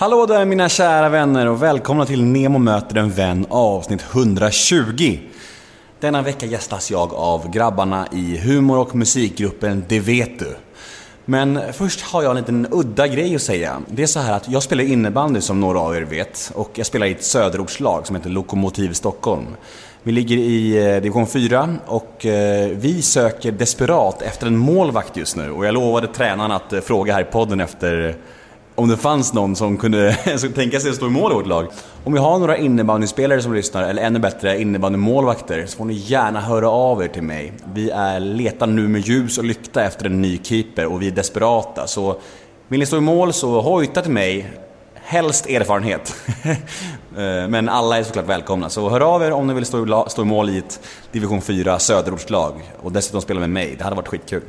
Hallå där mina kära vänner och välkomna till Nemo möter en vän avsnitt 120. Denna vecka gästas jag av grabbarna i humor och musikgruppen Det vet du. Men först har jag en liten udda grej att säga. Det är så här att jag spelar innebandy som några av er vet och jag spelar i ett söderortslag som heter Lokomotiv Stockholm. Vi ligger i eh, division 4 och eh, vi söker desperat efter en målvakt just nu och jag lovade tränaren att eh, fråga här i podden efter om det fanns någon som kunde tänka sig att stå i mål i vårt lag. Om vi har några innebandyspelare som lyssnar, eller ännu bättre innebandymålvakter, så får ni gärna höra av er till mig. Vi är, letar nu med ljus och lykta efter en ny keeper och vi är desperata. Så vill ni stå i mål så hojta till mig. Helst erfarenhet. Eh, men alla är såklart välkomna. Så hör av er om ni vill stå i, stå i mål i ett division 4 söderortslag och dessutom spela med mig. Det hade varit skitkul.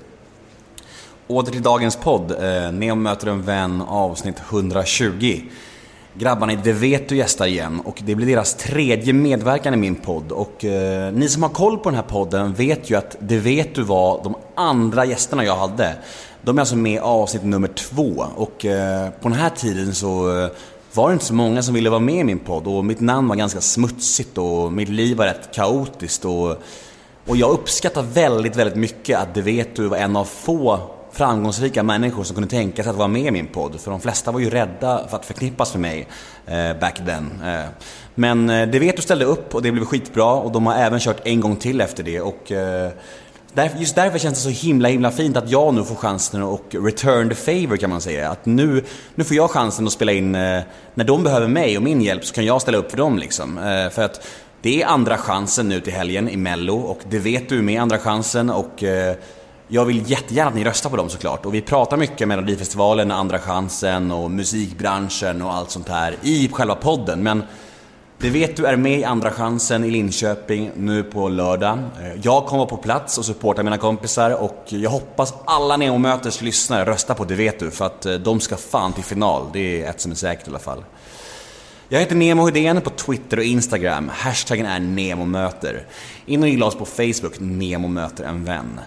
Åter till dagens podd. Eh, Neo möter en vän avsnitt 120. Grabbarna i Det vet du gästar igen och det blir deras tredje medverkan i min podd. Och eh, ni som har koll på den här podden vet ju att Det vet du var de andra gästerna jag hade. De är alltså med i avsnitt nummer två och eh, på den här tiden så eh, var det inte så många som ville vara med i min podd och mitt namn var ganska smutsigt och mitt liv var rätt kaotiskt och, och jag uppskattar väldigt, väldigt mycket att Det vet du var en av få framgångsrika människor som kunde tänka sig att vara med i min podd. För de flesta var ju rädda för att förknippas med mig eh, back then. Eh. Men eh, det vet du ställde upp och det blev skitbra och de har även kört en gång till efter det. Och, eh, Just därför känns det så himla himla fint att jag nu får chansen att return the favor kan man säga. Att nu, nu får jag chansen att spela in, eh, när de behöver mig och min hjälp så kan jag ställa upp för dem liksom. Eh, för att det är andra chansen nu till helgen i Mello och det vet du med andra chansen och eh, jag vill jättegärna att ni röstar på dem såklart. Och vi pratar mycket med Melodifestivalen, Andra chansen och musikbranschen och allt sånt här i själva podden. Men det vet du är med i Andra chansen i Linköping nu på lördag. Eh, jag kommer på plats och supporta mina kompisar och jag hoppas alla Nemo Möters lyssnare röstar på Det vet du för att eh, de ska fan till final. Det är ett som är säkert i alla fall. Jag heter Nemo Hedén på Twitter och Instagram. Hashtaggen är NEMOMÖTER. In och gilla oss på Facebook, Nemo möter en vän.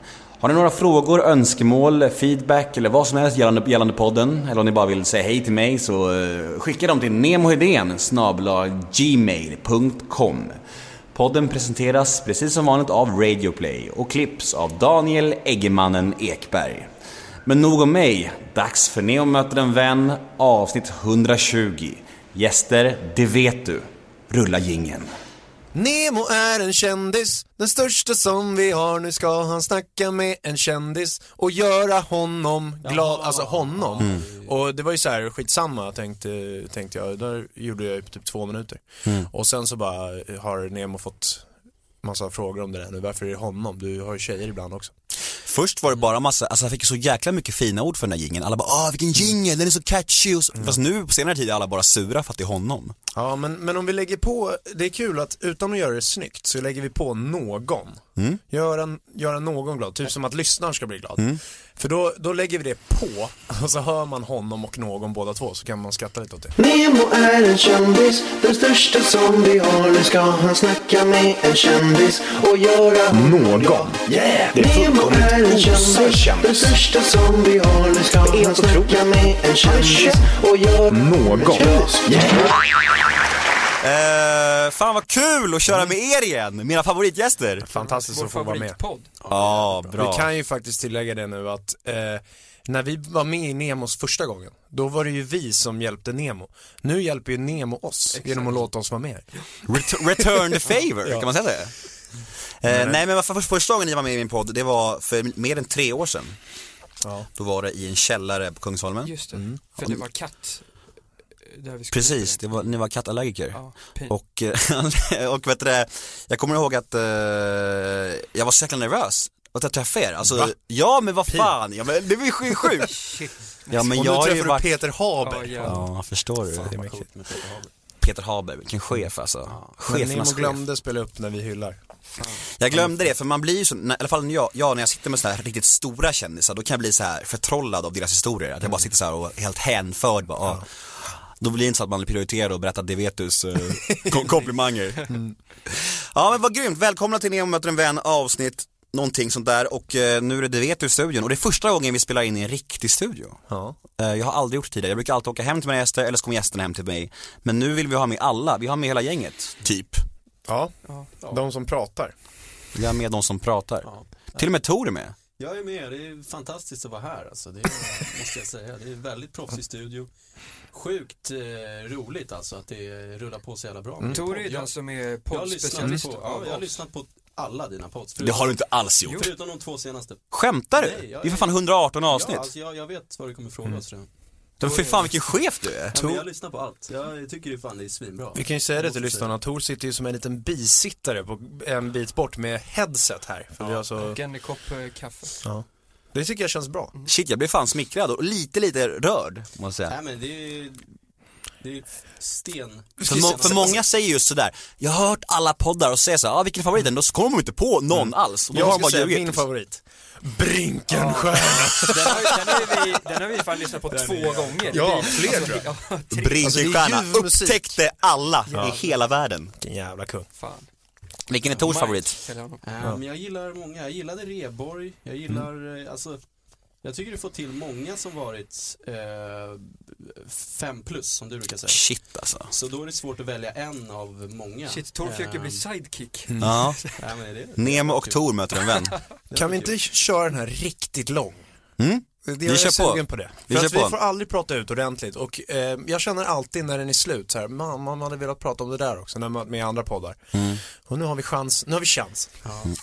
Har ni några frågor, önskemål, feedback eller vad som helst gällande, gällande podden eller om ni bara vill säga hej till mig så uh, skicka dem till nemohedén gmail.com Podden presenteras precis som vanligt av Radioplay och klipps av Daniel Eggemannen Ekberg. Men nog om mig, dags för Neo möter en vän avsnitt 120. Gäster, det vet du. Rulla gingen. Nemo är en kändis, den största som vi har. Nu ska han snacka med en kändis och göra honom glad. Alltså honom. Mm. Och det var ju så här, skitsamma tänkte, tänkte jag. Där gjorde jag typ två minuter. Mm. Och sen så bara har Nemo fått massa frågor om det där nu. Varför är det honom? Du har ju tjejer ibland också. Först var det bara massa, alltså jag fick så jäkla mycket fina ord för den här jingeln. Alla bara ah vilken jingel, den är så catchy och så. Mm. Fast nu på senare tid är alla bara sura för att det är honom. Ja men, men om vi lägger på, det är kul att utan att göra det snyggt så lägger vi på någon. Mm. Göra, göra någon glad, typ som att lyssnaren ska bli glad. Mm. För då, då lägger vi det på och så hör man honom och någon båda två så kan man skratta lite åt det. Nemo är en kändis, den största som vi har. Nu ska han snacka med en kändis och göra någon. Yeah! Det är Nemo är en kändis, den största som vi har. Nu ska han snacka med en kändis och göra någon. Uh, fan vad kul att köra mm. med er igen, mina favoritgäster Fantastiskt att få vara med Ja, ah, bra Vi kan ju faktiskt tillägga det nu att uh, när vi var med i Nemos första gången, då var det ju vi som hjälpte Nemo. Nu hjälper ju Nemo oss Exakt. genom att låta oss vara med. Ret return the favor, ja. kan man säga det? Eh, nej men för första gången ni var med i min podd, det var för mer än tre år sedan. Ja. Då var det i en källare på Kungsholmen. Just det, mm. för det var katt Precis, det var, ni var kattallergiker. Ja, och, eh, och vet du jag kommer ihåg att uh, jag var så jäkla nervös att jag träffade er. Alltså, Va? ja men vad fan, ja, men det var ju sjukt. ja men och jag har ju varit... Peter Haber. Ja, ja. förstår du. Fan, Peter Haber, vilken chef alltså. Ja. Chefernas chef. glömde spela upp när vi hyllar. Jag glömde det, för man blir ju så, i alla fall jag, jag när jag sitter med sådana här riktigt stora kändisar, då kan jag bli så här förtrollad av deras historier. Att jag bara mm. sitter så här och helt hänförd bara, ja. Då blir det inte så att man prioriterar och berättar Devetus eh, komplimanger. Mm. Ja men vad grymt, välkomna till Nemo möter en vän avsnitt någonting sånt där och eh, nu är det Det vet du i studion och det är första gången vi spelar in i en riktig studio. Ja. Eh, jag har aldrig gjort det tidigare, jag brukar alltid åka hem till mina gäster eller så kommer gästerna hem till mig. Men nu vill vi ha med alla, vi har med hela gänget, typ. Ja, de som pratar. Vi har med de som pratar. Till och med Tor är med. Jag är med, det är fantastiskt att vara här alltså. Det är, måste jag säga. Det är en väldigt proffsig studio. Sjukt eh, roligt alltså att det rullar på så jävla bra. Mm. Tor är Jag- den som är jag poddspecialist ja, jag har lyssnat på alla dina pods. Det har du inte alls gjort. Förutom de två senaste. Skämtar du? Nej, jag- det är för fan 118 avsnitt. Ja, alltså jag, jag vet vad du kommer fråga oss redan. Men för fan vilken chef du är. Ja, men jag lyssnar på allt. Jag tycker det fan det är svinbra. Vi kan ju säga det till lyssnarna, Tor sitter ju som en liten bisittare på en bit bort med headset här. För vi har så... Och en kopp eh, kaffe. ja. Det tycker jag känns bra. Shit jag blev fan smickrad och lite lite rörd måste jag säga. Nej men det är, det är sten. För, må, för många säger just sådär, jag har hört alla poddar och säger såhär, ah, vilken är favoriten? Då kommer de inte på någon alls. Och då har Jag ska bara säga min favorit. Brinkenstierna. Den har, den, har vi, den har vi fan lyssnat på två gånger. Ja, fler alltså, tror jag. Ja, tre. Brinkenstierna Alltså, är upptäckte alla i hela världen. Vilken jävla kung. Fan. Vilken är Tors favorit? kallar jag honom. Ja, men jag gillar många. Jag gillade Reborg. Jag gillar, eh, alltså, jag tycker du får till många som varit eh, fem plus som du brukar säga. Shit alltså. Så då är det svårt att välja en av många. Shit, Tor försöker bli Ehm, sidekick. Ja. Ja, men det det. Nemo och Tor möter en vän. Kan vi inte köra den här riktigt lång? Mm? Det Vi jag är kör på. sugen på det. Vi För kör att vi på. får aldrig prata ut ordentligt och eh, jag känner alltid när den är slut så här, man, man hade velat prata om det där också när man med andra poddar. Mm. Och nu har vi chans, nu har vi chans.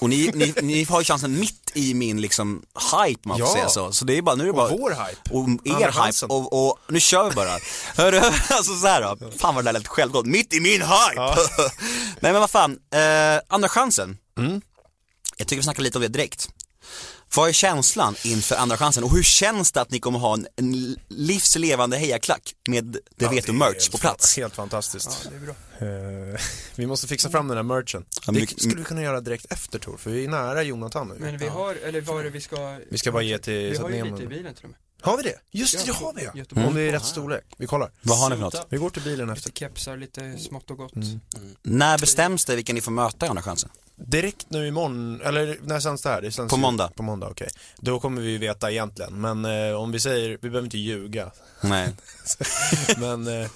Och ni, ni, ni har ju chansen mitt i min liksom hype man får Ja. säga så. Så det är bara, nu är det Och bara vår hype. och Andra er hype chansen. och, och nu kör vi bara. Hörru, alltså så här då. Fan vad det där lät självgott. Mitt i min hype! Nej men vad fan, eh, andra chansen. Mm. Jag tycker vi snackar lite om det direkt. Vad är känslan inför andra chansen och hur känns det att ni kommer ha en, en livslevande hejaklack med Det Ja, vet du är merch på plats? Helt fantastiskt. Det är bra. Eh, vi måste fixa fram den här merchen. Ja, Det skulle vi kunna göra direkt efter Tor, för vi är nära Jonathan nu. Men vi har, eller vad är det vi ska... Vi ska bara ge till Vi så har att ju lite i bilen till och med. Har vi det? Just det, Ja, det har vi ja. Göteborg. Om det är rätt storlek. Vi kollar. Vad har ni för något? Vi går till bilen efter. Lite kepsar, lite smått och gott. När bestäms det vilka ni får möta i andra chansen? Direkt nu imorgon, eller när sänds det här? Det sänds På ju- måndag. På måndag, okej. Då kommer vi veta egentligen, men eh, om vi säger, vi behöver inte ljuga. Nej. Men eh,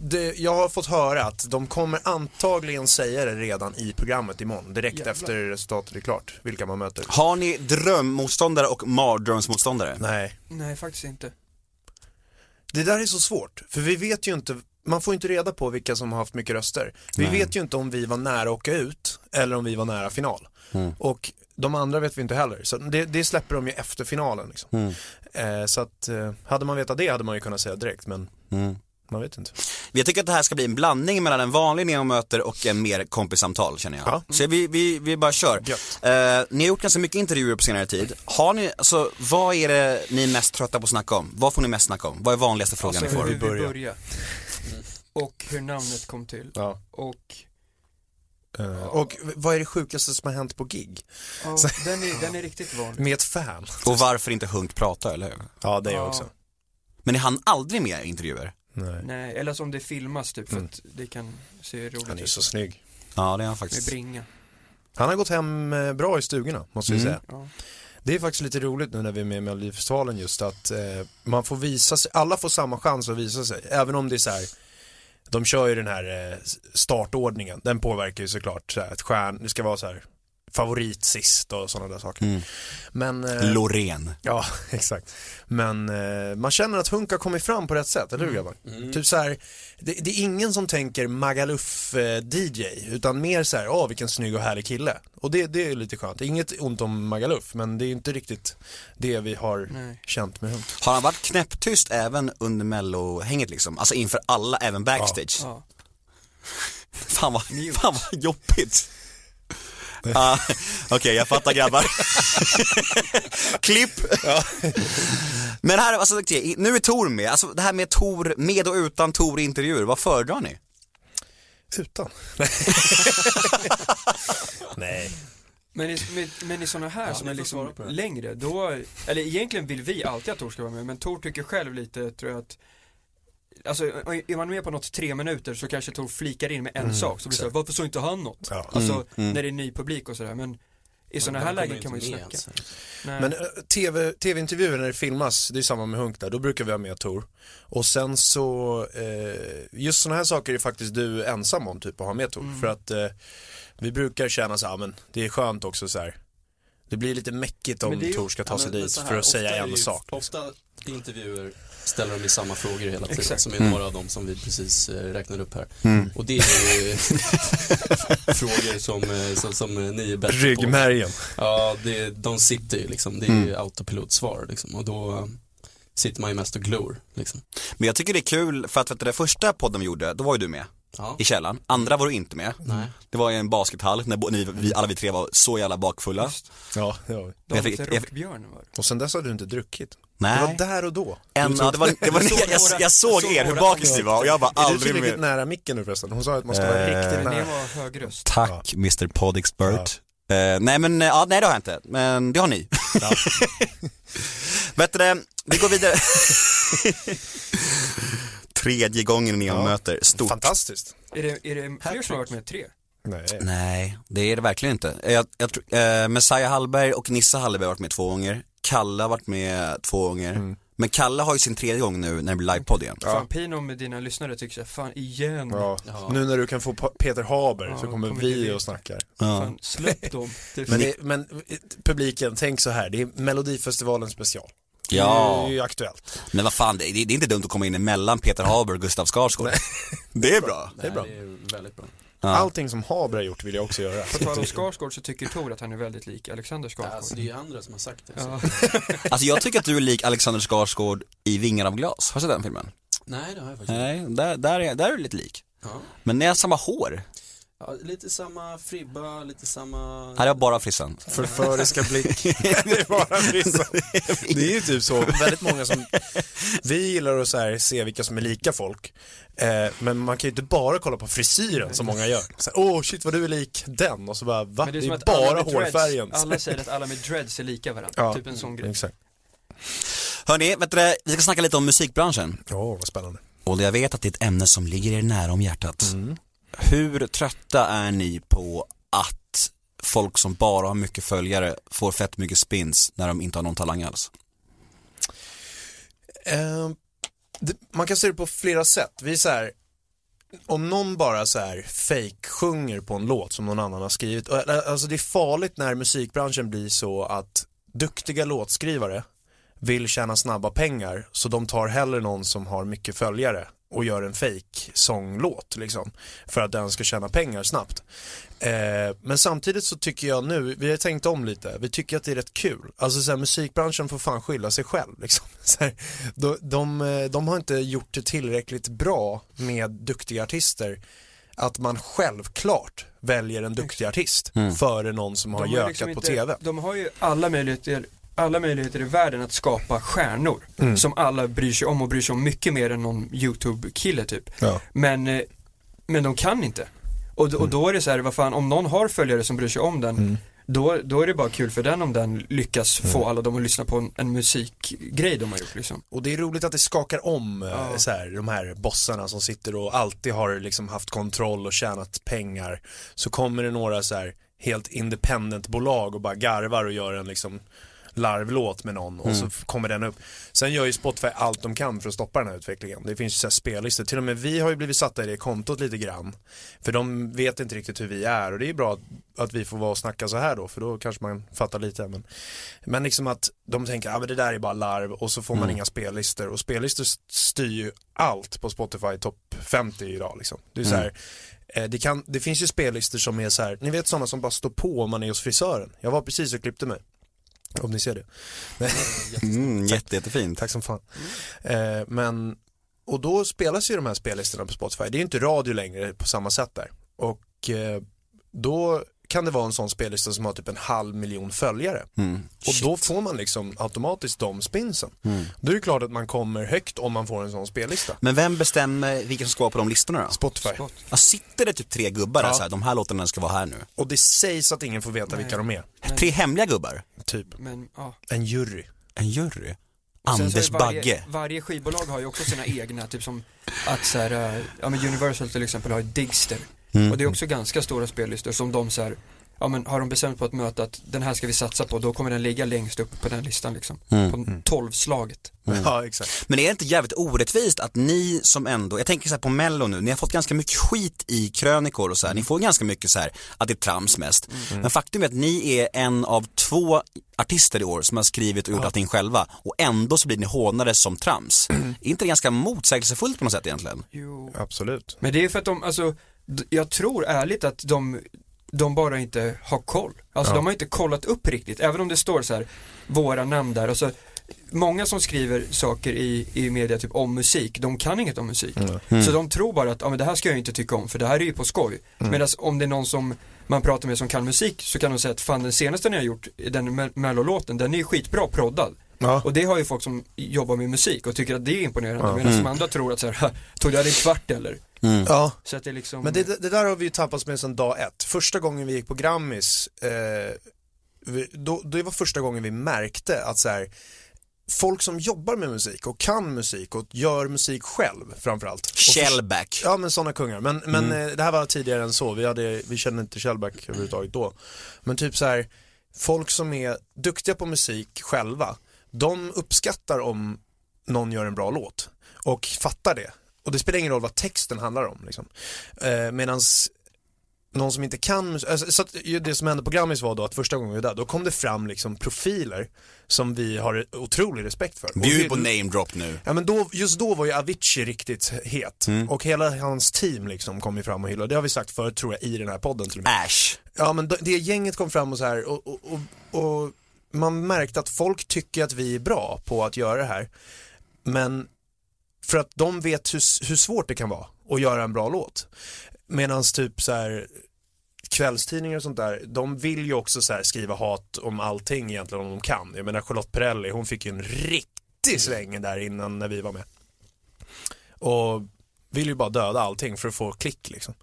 det, jag har fått höra att de kommer antagligen säga det redan i programmet imorgon, direkt Jävlar. efter resultatet är klart, vilka man möter. Har ni drömmotståndare och mardrömsmotståndare? Nej, Nej, faktiskt inte. det där är så svårt, för vi vet ju inte, man får inte reda på vilka som har haft mycket röster. Vi Nej. vet ju inte om vi var nära att åka ut, eller om vi var nära final. Mm. Och de andra vet vi inte heller, så det, det släpper de ju efter finalen. Liksom. Mm. Eh, så att, eh, hade man vetat det hade man ju kunnat säga direkt, men Mm. man vet inte. Jag tycker att det här ska bli en blandning mellan en vanlig neomöter och en mer kompissamtal känner jag. Ja. Så vi, vi, vi bara kör. Eh, ni har gjort ganska mycket intervjuer på senare tid. Har ni, alltså vad är det ni är mest trötta på att snacka om? Vad får ni mest snacka om? Vad är vanligaste frågan Alltså ni får? vi börja? börjar. Och hur namnet kom till. Ja. Och Eh, och vad är det sjukaste som har hänt på gig? ja, den, är, den är riktigt vanlig. Med ett fan? Och varför inte Hunk prata, eller hur? Ja, det är jag Ja. också. Men ni hann aldrig med intervjuer? Nej. Nej, eller som det filmas typ för Mm. att det kan se roligt Han är ju ut. så snygg. Ja, det är han Med faktiskt. bringa. Han har gått hem eh, bra i stugorna, måste vi Mm. säga. Ja. Det är faktiskt lite roligt nu när vi är med i Melodifestivalen just att eh, man får visa sig, alla får samma chans att visa sig. Även om det är så här, de kör ju den här eh, startordningen, den påverkar ju såklart så här, att stjärn, det ska vara så här favorit sist och sådana där saker. Mm. Men, eh, Loreen. ja exakt. Men eh, man känner att Hunk har kommit fram på rätt sätt, eller hur grabbar? Typ så här, det, det är ingen som tänker Magaluf-DJ, utan mer så här, åh vilken snygg och härlig kille. Och det, det är lite skönt, inget ont om Magaluf, men det är inte riktigt det vi har Nej. känt med Hunk. Har han varit knäpptyst även under mellohänget liksom? Alltså inför alla, även backstage? Ja. Fan vad, fan vad jobbigt. Ah, Okej, jag fattar grabbar. Klipp. Men här, alltså, nu är Tor med, alltså det här med Tor, med och utan Tor i intervjuer, vad föredrar ni? Utan. Nej. Men i, med, men i sådana här som ni är liksom längre, då, eller egentligen vill vi alltid att Tor ska vara med, men Tor tycker själv lite, tror jag att Alltså är man med på något tre minuter så kanske Tor flikar in med en sak, så blir det så här, varför sa inte han något? Ja. Alltså Mm, mm. när det är ny publik och sådär, men i sådana här lägen kan man ju snacka. Nej. Men eh, TV, tv-intervjuer när det filmas, det är samma med Hunk där, då brukar vi ha med Tor. Och sen så, eh, just sådana här saker är faktiskt du ensam om typ att ha med Tor. Mm. För att eh, vi brukar känna så här, men det är skönt också så här. Det blir lite mäckigt om ju- Tor ska ta Ja, sig dit här, för att säga en ju- sak. Ofta i intervjuer ställer de ju samma frågor hela tiden, Exakt. som är Mm. några av dem som vi precis eh, räknade upp här. Mm. Och det är ju frågor som, eh, som, som ni är bättre på. Ryggmärgen. Ja, det, de sitter ju liksom, det är Mm. ju autopilotsvar liksom. Och då eh, sitter man ju mest och glor liksom. Men jag tycker det är kul för att, för att det första podden vi gjorde, då var ju du med Ja. i källaren. Andra var du inte med. Nej. Det var i en baskethall när ni, vi, alla vi tre var så jävla bakfulla. Just, Ja, det var vi. de Jag fick- jag- rockbjörn var det. Och sen dess har du inte druckit. Nej. Det var där och då. En, ja, det var, det var, jag, jag, jag såg er hur bakis ni var och jag var Är du aldrig tillräckligt nära micken nu förresten? Hon sa att man ska vara Eh, riktigt det nära. var hög röst. Tack Mr Podexpert. Eh, nej men, eh, ja, nej det har jag inte, men det har ni. Du det, vi går vidare. Tredje gången ni Ja. möter, stort. Fantastiskt. Är det, är det fler som har varit med? Tre? Nej. Nej, det är det verkligen inte. Jag, jag, tror- eh, Messiah Hallberg och Nissa Hallberg har varit med två gånger. Kalle har varit med två gånger. Mm. Men Kalle har ju sin tredje gång nu när det blir livepodd igen. Fan Pino med dina lyssnare tycker såhär, fan igen. Ja. Ja. Nu när du kan få Peter Haber Ja, så kommer kommer vi och snackar. Ja. Fan, släpp dem. Men, det, men eh, publiken, tänk så här, det är Melodifestivalen special. Ja. Det är ju aktuellt. Men vad fan, det, det är inte dumt att komma in emellan Peter Haber och Gustav Skarsgård. Det är bra. Det är bra. Det är väldigt bra. Ja. Allting som Haber har gjort vill jag också göra. På tal om Skarsgård så tycker Tor att han är väldigt lik Alexander Skarsgård. Alltså det är ju andra som har sagt det. Ja. Så. Alltså jag tycker att du är lik Alexander Skarsgård i Vingar av glas. Har du sett den filmen? Nej det har jag faktiskt inte. Nej, där, där, är, där är du lite lik. Ja. Men ni har samma hår. Ja, lite samma fribba, lite samma... Här är bara frissan. Förföriska blick. det är bara vissa. Det är ju typ så, väldigt många som, vi gillar att så här se vilka som är lika folk. Eh, men man kan ju inte bara kolla på frisyren som många gör. Så här, Åh shit vad du är lik den och så bara va? Men Det är, det är bara dreads, hårfärgen. alla säger att alla med dreads är lika varandra. Ja, typ en sån grej. Exakt. Hörni, vet du vi ska snacka lite om musikbranschen. Åh vad spännande. Och jag vet att det är ett ämne som ligger er nära om hjärtat. Hur trötta är ni på att folk som bara har mycket följare får fett mycket spins när de inte har någon talang alls? Eh, det, man kan se det på flera sätt. Vi är så här, om någon bara så här fake sjunger på en låt som någon annan har skrivit. Eh, alltså det är farligt när musikbranschen blir så att duktiga låtskrivare vill tjäna snabba pengar så de tar hellre någon som har mycket följare och gör en fake sånglåt liksom för att den ska tjäna pengar snabbt. Eh, men samtidigt så tycker jag nu, vi har tänkt om lite, vi tycker att det är rätt kul. Alltså så här, musikbranschen får fan skylla sig själv liksom. Så här, de, de, eh, de har inte gjort det tillräckligt bra med duktiga artister att man självklart väljer en duktig artist före någon som har De gökat liksom på inte- TV. De har ju alla möjligheter, alla möjligheter i världen att skapa stjärnor. Mm. Som alla bryr sig om och bryr sig om mycket mer än någon YouTube-kille typ. Ja. Men, eh, men de kan inte. Och, och då är det så här, vad fan, om någon har följare som bryr sig om den, Mm. då, då är det bara kul för den om den lyckas få alla dem att lyssna på en, en musikgrej de har gjort liksom. Och det är roligt att det skakar om eh, Ja. så här, de här bossarna som sitter och alltid har liksom haft kontroll och tjänat pengar. Så kommer det några så här helt independent bolag och bara garvar och gör en liksom larvlåt med någon och så f- kommer den upp. Sen gör ju Spotify allt de kan för att stoppa den här utvecklingen. Det finns ju så här spellistor, till och med vi har ju blivit satta i det kontot lite grann. För de vet inte riktigt hur vi är och det är bra att, vi får vara och snacka så här då för då kanske man fattar lite. Men, men liksom att de tänker, ja men det där är bara larv och så får man inga spellistor och spellistor st- styr ju allt på Spotify topp 50 idag liksom. Det är så här, eh, det, kan, det finns ju spellistor som är så här, ni vet sådana som bara står på om man är hos frisören. Jag var precis och klippte mig. Om ni ser det. Mm, jätte, jättefint. Tack som fan. Eh, men, och då spelas ju de här spellistorna på Spotify. Det är ju inte radio längre på samma sätt där. Och eh, då kan det vara en sån spellista som har typ en halv miljon följare. Mm. Och då får man liksom automatiskt de spinsen. Då är det klart att man kommer högt om man får en sån spellista. Men vem bestämmer vilka som ska vara på de listorna då? Spotify. Ja, sitter det typ tre gubbar där Ja. så här, de här låtarna ska vara här nu? Och det sägs att ingen får veta vilka de är. Tre hemliga gubbar? Typ Men ja. en jury. En jury? Anders varje, Bagge? Varje skivbolag har ju också sina egna, typ som att så här, äh, ja men Universal till exempel har ju Digster. Mm. Och det är också ganska stora spellistor som de så här, ja men har de bestämt på ett möte att den här ska vi satsa på, då kommer den ligga längst upp på den listan liksom. Mm. På tolvslaget. Ja, exakt. Men är det inte jävligt orättvist att ni som ändå, jag tänker så här på mello nu, ni har fått ganska mycket skit i krönikor och så här. ni får ganska mycket så här att det är trams mest. Men faktum är att ni är en av två artister i år som har skrivit och gjort allting själva och ändå så blir ni hånade som trams. är inte det ganska motsägelsefullt på något sätt egentligen? Jo. Absolut. Men det är för att de, alltså, jag tror ärligt att de, de bara inte har koll. Alltså Ja. de har inte kollat upp riktigt, även om det står så här, våra namn där och så Många som skriver saker i, i media typ om musik, de kan inget om musik. Mm. Så de tror bara att, ja men det här ska jag inte tycka om för det här är ju på skoj. Medan om det är någon som man pratar med som kan musik så kan de säga att fan den senaste ni har gjort, den me- mellolåten, den är ju skitbra proddad. Ja. Och det har ju folk som jobbar med musik och tycker att det är imponerande Ja. medan de andra tror att så här, tog det här en kvart eller? Ja. Så att det är liksom Men det, det där har vi ju tappats med sedan dag ett. Första gången vi gick på Grammis, eh, vi, då, det var första gången vi märkte att så här, folk som jobbar med musik och kan musik och gör musik själv framförallt. Shellback. Ja men sådana kungar, men, men eh, det här var tidigare än så, vi, hade, vi kände inte Shellback överhuvudtaget då. Men typ så här, folk som är duktiga på musik själva, de uppskattar om någon gör en bra låt och fattar det. Och det spelar ingen roll vad texten handlar om liksom. Eh, medans någon som inte kan, alltså, så att, det som hände på Grammis var då att första gången vi var där, då kom det fram liksom profiler som vi har otrolig respekt för. Bjud vi- på name drop nu. Ja men då, just då var ju Avicii riktigt het och hela hans team liksom kom ju fram och hyllade, det har vi sagt förut tror jag i den här podden till och med. Ash. Ja men det gänget kom fram och så här och, och, och, och man märkte att folk tycker att vi är bra på att göra det här. Men för att de vet hur, hur svårt det kan vara att göra en bra låt. Medan typ så här kvällstidningar och sånt där, de vill ju också så skriva hat om allting egentligen om de kan. Jag menar Charlotte Perrelli, hon fick ju en riktig sväng där innan när vi var med. Och vill ju bara döda allting för att få klick liksom.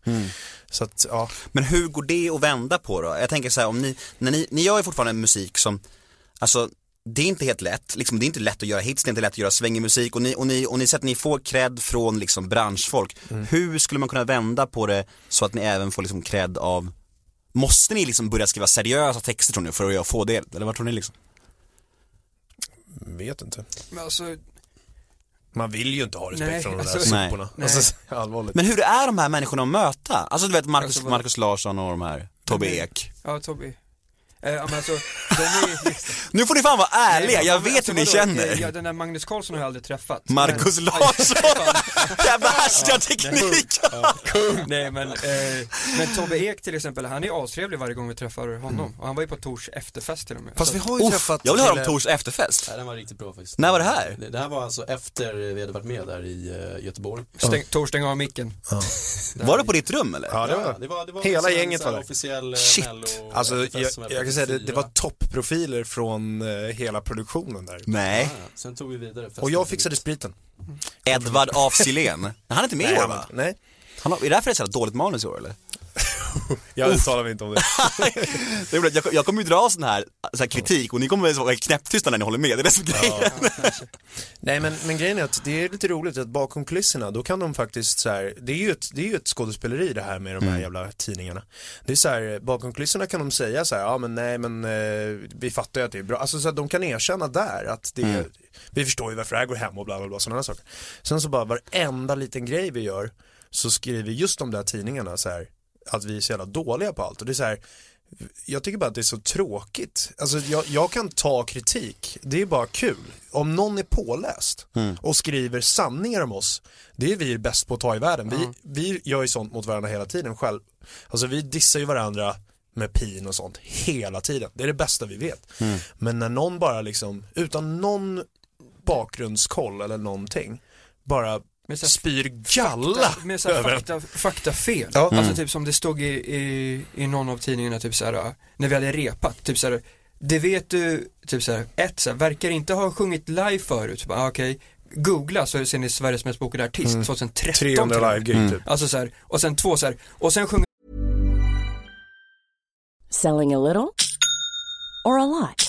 Så att, ja. Men hur går det att vända på då? Jag tänker så här, om ni, när ni, ni gör ju fortfarande musik som, alltså det är inte helt lätt, liksom, det är inte lätt att göra hits, det är inte lätt att göra svängig musik och ni, och ni, och ni säger att ni får cred från liksom branschfolk. Hur skulle man kunna vända på det så att ni även får liksom cred av, måste ni liksom börja skriva seriösa texter tror ni för att få det? Eller vad tror ni liksom? Vet inte. Men alltså, Man vill ju inte ha respekt Nej, från de där alltså- soporna. Nej. Alltså, allvarligt. Men hur är de här människorna att möta? Alltså du vet Marcus, Alltså, vad- Marcus Larsson och de här, Tobbe Ek. ja Tobbe. Eh, men alltså, de är Nu får ni fan vara ärliga, Nej, jag men vet alltså, hur ni vadå? känner. Ja, den där Magnus Carlsson har jag aldrig träffat. Marcus Men- Larsson! Fan. Jävla härskarteknik! Nej men, eh, men Tobbe Ek till exempel, han är astrevlig varje gång vi träffar honom. Och han var ju på Tors efterfest till och med. Fast Så vi har ju Uff, träffat jag vill höra om Tors efterfest. Nej, den var riktigt bra faktiskt. När var det här? Det, det här var alltså efter vi hade varit med där i uh, Göteborg. Stäng, Tor stäng av micken. Var det på ditt rum eller? Ja, det var, det var, det var Hela en gänget var där. officiell eh, Shit. mello Alltså jag, jag kan säga det, det var fyra. toppprofiler från eh, hela produktionen där. Nej. Ja, ja. Sen tog vi vidare festen Och jag fixade spriten. Edvard af Sillén. Han är inte med i år va? nej, Han har, är det därför det är så dåligt manus i år eller? jag uttalar mig inte om det. Det är bra, jag, jag kommer ju dra sån här, sån här kritik och ni kommer vara knäpptysta när ni håller med, det är det som är grejen. Nej men, men grejen är att det är lite roligt att bakom kulisserna då kan de faktiskt så här, det är ju ett, det är ju ett skådespeleri det här med de här jävla tidningarna. Det är så här, bakom kulisserna kan de säga så här, ja men nej men eh, vi fattar ju att det är bra, alltså så att de kan erkänna där att det är, vi förstår ju varför det här går hem och bla bla bla sådana saker. Sen så bara varenda liten grej vi gör så skriver just de där tidningarna så här att vi är så jävla dåliga på allt och det är så här jag tycker bara att det är så tråkigt. Alltså jag, jag kan ta kritik, det är bara kul. Om någon är påläst och skriver sanningar om oss, det är vi bäst på att ta i världen. Vi, vi gör ju sånt mot varandra hela tiden själv. Alltså vi dissar ju varandra med pin och sånt hela tiden. Det är det bästa vi vet. Men när någon bara liksom, utan någon bakgrundskoll eller någonting, bara Med så här spyr galla Med så här över en. fakta, faktafel. Ja. Alltså typ som det stod i, i, i någon av tidningarna, typ så här, när vi hade repat, typ så här, det vet du, typ så här, ett så här, verkar inte ha sjungit live förut, så bara, ah, okej, googla så ser ni Sveriges mest bokade artist, 2013 till och 300 med. live-gig typ. Alltså så här, och sen två så här, och sen sjunger Selling a little or a lot?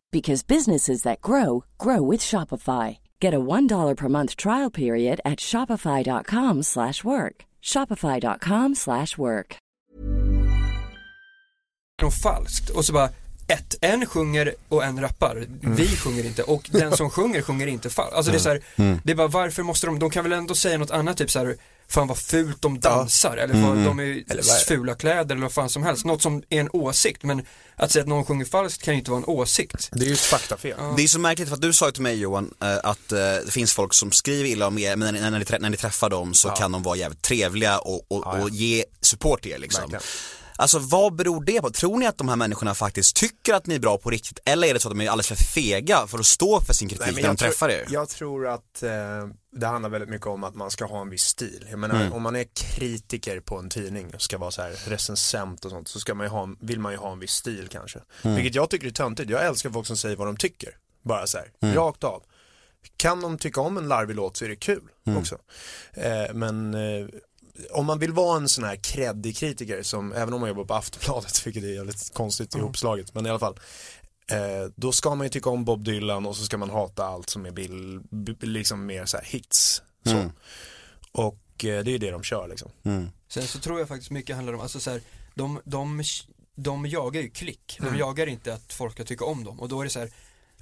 because businesses that grow grow with Shopify. Get a $1 per month trial period at shopify.com/work. shopify.com/work. något falskt och så bara ett, en sjunger och en rappar, vi sjunger inte och den som sjunger sjunger inte falskt. Alltså det är så här, det är bara varför måste de, de kan väl ändå säga något annat typ så här, fan vad fult de dansar eller vad de är Eller vad- fula kläder eller vad fan som helst, något som är en åsikt men att säga att någon sjunger falskt kan ju inte vara en åsikt. Det är ju ett faktafel. Det är så märkligt för att du sa ju till mig Johan eh, att eh, det finns folk som skriver illa om er men när, ni, när ni träffar dem så kan de vara jävligt trevliga och, och, och ge support till er liksom. Verkligen. Alltså vad beror det på? Tror ni att de här människorna faktiskt tycker att ni är bra på riktigt eller är det så att de är alldeles för fega för att stå för sin kritik Nej, när de jag, träffar tror, er? jag tror att eh, det handlar väldigt mycket om att man ska ha en viss stil. Jag menar, Mm. om man är kritiker på en tidning och ska vara så här recensent och sånt så ska man ha, vill man ju ha en viss stil kanske. Mm. Vilket jag tycker är töntigt. Jag älskar folk som säger vad de tycker. Bara så här, Mm. rakt av. Kan de tycka om en larvig låt så är det kul Mm. också. Eh, men eh, om man vill vara en sån här kreddig kritiker som, även om man jobbar på Aftonbladet, vilket är jävligt konstigt ihopslaget, men i alla fall. Eh, då ska man ju tycka om Bob Dylan och så ska man hata allt som är bill, b- liksom mer så här hits. Så. Mm. Och eh, det är ju det de kör liksom. Mm. Sen så tror jag faktiskt mycket handlar om, alltså så här, de, de, de jagar ju klick, Mm. de jagar inte att folk ska tycka om dem och då är det så här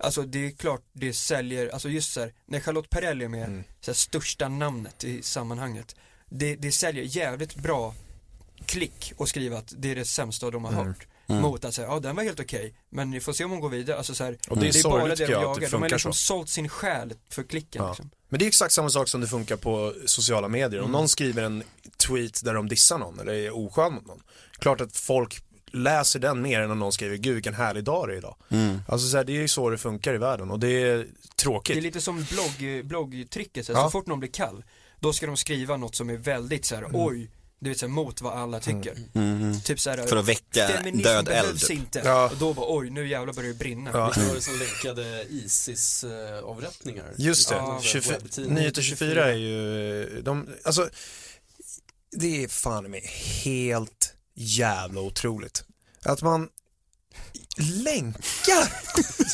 Alltså det är klart det säljer, alltså just så här, när Charlotte Perrelli är med, Mm. så här, största namnet i sammanhanget det, det säljer jävligt bra klick och skriva att det är det sämsta de har Mm. hört Mot att säga, ja den var helt okej, men ni får se om hon går vidare, alltså så här, Och det är bara sorgligt, det tycker de jag, att det jagar, de har liksom så. sålt sin själ för klicken Ja. liksom. Men det är exakt samma sak som det funkar på sociala medier. Om Mm. någon skriver en tweet där de dissar någon eller är oskön mot någon. Klart att folk läser den mer än om någon skriver gud vilken härlig dag det är idag. Mm. Alltså så här, det är ju så det funkar i världen och det är Det är tråkigt. lite som blogg, bloggtricket, så, här, Ja. så fort någon blir kall Då ska de skriva något som är väldigt så här, oj Du vet såhär mot vad alla tycker Mm. Typ såhär För att väcka död eld. typ. inte Ja. Och då bara oj nu jävlar börjar det brinna Ja. Vilka var det som länkade Isis-avrättningar? Just det, Ja, 24, webbtidning. Nyheter 24 är ju, de, alltså det är fan med helt jävla otroligt. Att man länkar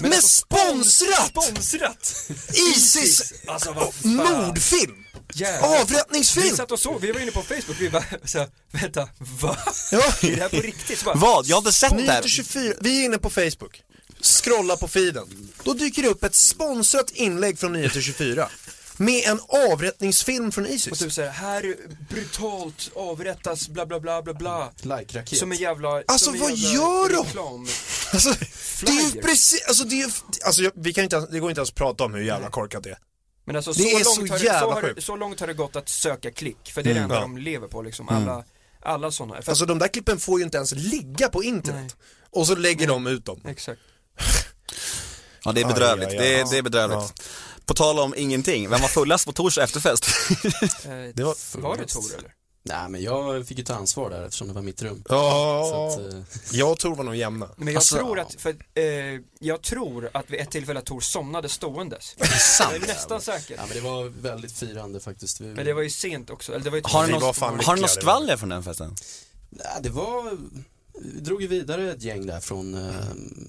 med sponsrat Sponsrat! Isis Alltså vad fan mordfilm, Jävlar. Vi avrättningsfilm. satt och såg, vi var inne på Facebook, vi bara såhär, vänta, va? Ja. Är det här på riktigt? Så bara, Vad? Jag har inte sett det här. Nyheter 24, vi är inne på Facebook, scrolla på feeden. Då dyker det upp ett sponsrat inlägg från Nyheter 24 med en avrättningsfilm från Och Isis. typ såhär, här brutalt avrättas bla bla bla bla bla Like-raket. Som en jävla, Alltså, som en vad jävla gör de? reklam. Alltså, det är ju precis, alltså det är alltså jag- vi kan inte, ens- det går inte ens att prata om hur jävla korkat det är. Men alltså Det så, är så långt har, jävla så, har, det- sjukt. så långt har det gått att söka klick, för det är det enda Ja. de lever på liksom, alla, alla sådana. För, Alltså de där klippen får ju inte ens ligga på internet. Och så lägger de ut dem. Exakt. Ja det är bedrövligt, Aj, aj, aj. Det, är, det är bedrövligt. På tal om ingenting, vem var fullast på torsdag efterfest? Eh, Det var- var det Tor eller? Nej men jag fick ju ta ansvar där eftersom det var mitt rum. Ja, att, eh, jag och Tor var nog jämna. Men jag Alltså- tror att, för, eh, jag tror att vid ett tillfälle att Tor somnade ståendes. sant? Jag är nästan säker. ja men det var väldigt firande faktiskt. Vi, Men det var ju sent också, eller det var ju Har du något, har du något det skvaller från den festen? Nej, det var, vi drog ju vidare ett gäng där från eh,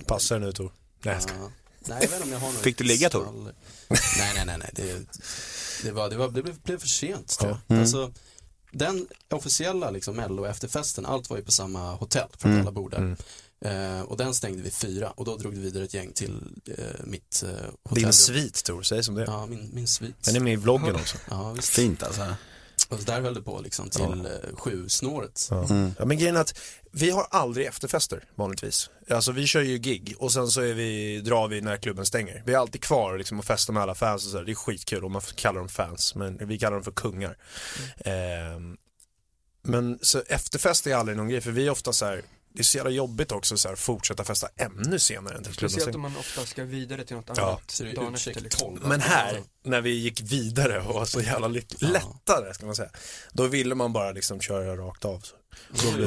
Passar nu Tor. Nej, jag ska-. Nej, jag vet inte om jag har något Fick du ligga, Tor? Nej, nej, nej, nej. Det, det, var, det, var, det blev, blev för sent tror jag. Mm. Alltså, den officiella liksom, mello efterfesten, allt var ju på samma hotell för att Mm. alla bor där. Eh, och den stängde vi fyra och då drog vi vidare ett gäng till eh, mitt eh, hotell. Din svit Tor, säg som det. Ja, min, min svit. Den är med i vloggen också. Ja. Fint alltså. Och där höll det på liksom till eh, sju snåret. Ja. Mm. ja men grejen är att vi har aldrig efterfester vanligtvis. Alltså vi kör ju gig och sen så är vi, drar vi när klubben stänger. Vi är alltid kvar liksom och festar med alla fans och så här. Det är skitkul om man kallar dem fans men vi kallar dem för kungar. Ehm, men så efterfest är aldrig någon grej för vi är ofta så här det är så jävla jobbigt också så här, fortsätta festa ännu senare än till Speciellt om klubben. man ofta ska vidare till något Ja, annat är dagen efter liksom. 12. Men här, när vi gick vidare och var så jävla lyck- lättare ska man säga, då ville man bara liksom köra rakt av.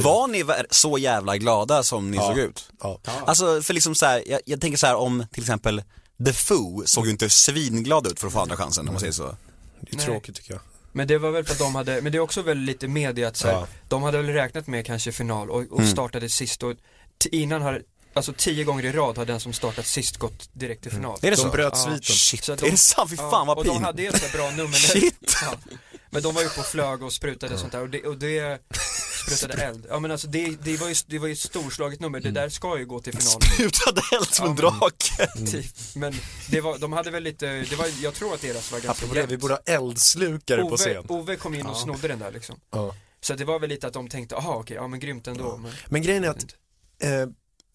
Var ni så jävla glada som ni Ja. såg ut? Ja. Alltså för liksom så här, jag, jag tänker så här om till exempel The Foo såg ju inte svinglad ut för att få andra chansen om man säger så. Det är Nej. tråkigt tycker jag. Men det var väl för att de hade, men det är också väl lite media att så här, Ja. de hade väl räknat med kanske final och, och Mm. startade sist och t- innan har, alltså tio gånger i rad har den som startat sist gått direkt till final. Är det De så? bröt Ja. sviten. Shit, Så att är det sant? Fy Ja, fan vad Och de pin. hade ju ett så bra nummer. Shit. Ja. Men de var ju på flög och sprutade sånt där och det, och det sprutade eld. Ja men alltså det, det var ju, det var ju ett storslaget nummer, det där ska ju gå till final. Sprutade eld som en Ja, men- drake. Typ. Men det var, de hade väl lite, det var, jag tror att deras var ganska det, vi jämnt. borde ha eldslukare på Ove, scen. Ove kom in och Ja. snodde den där liksom. Ja. Så det var väl lite att de tänkte, aha okej, ja men grymt ändå. Men, Men grejen är att eh,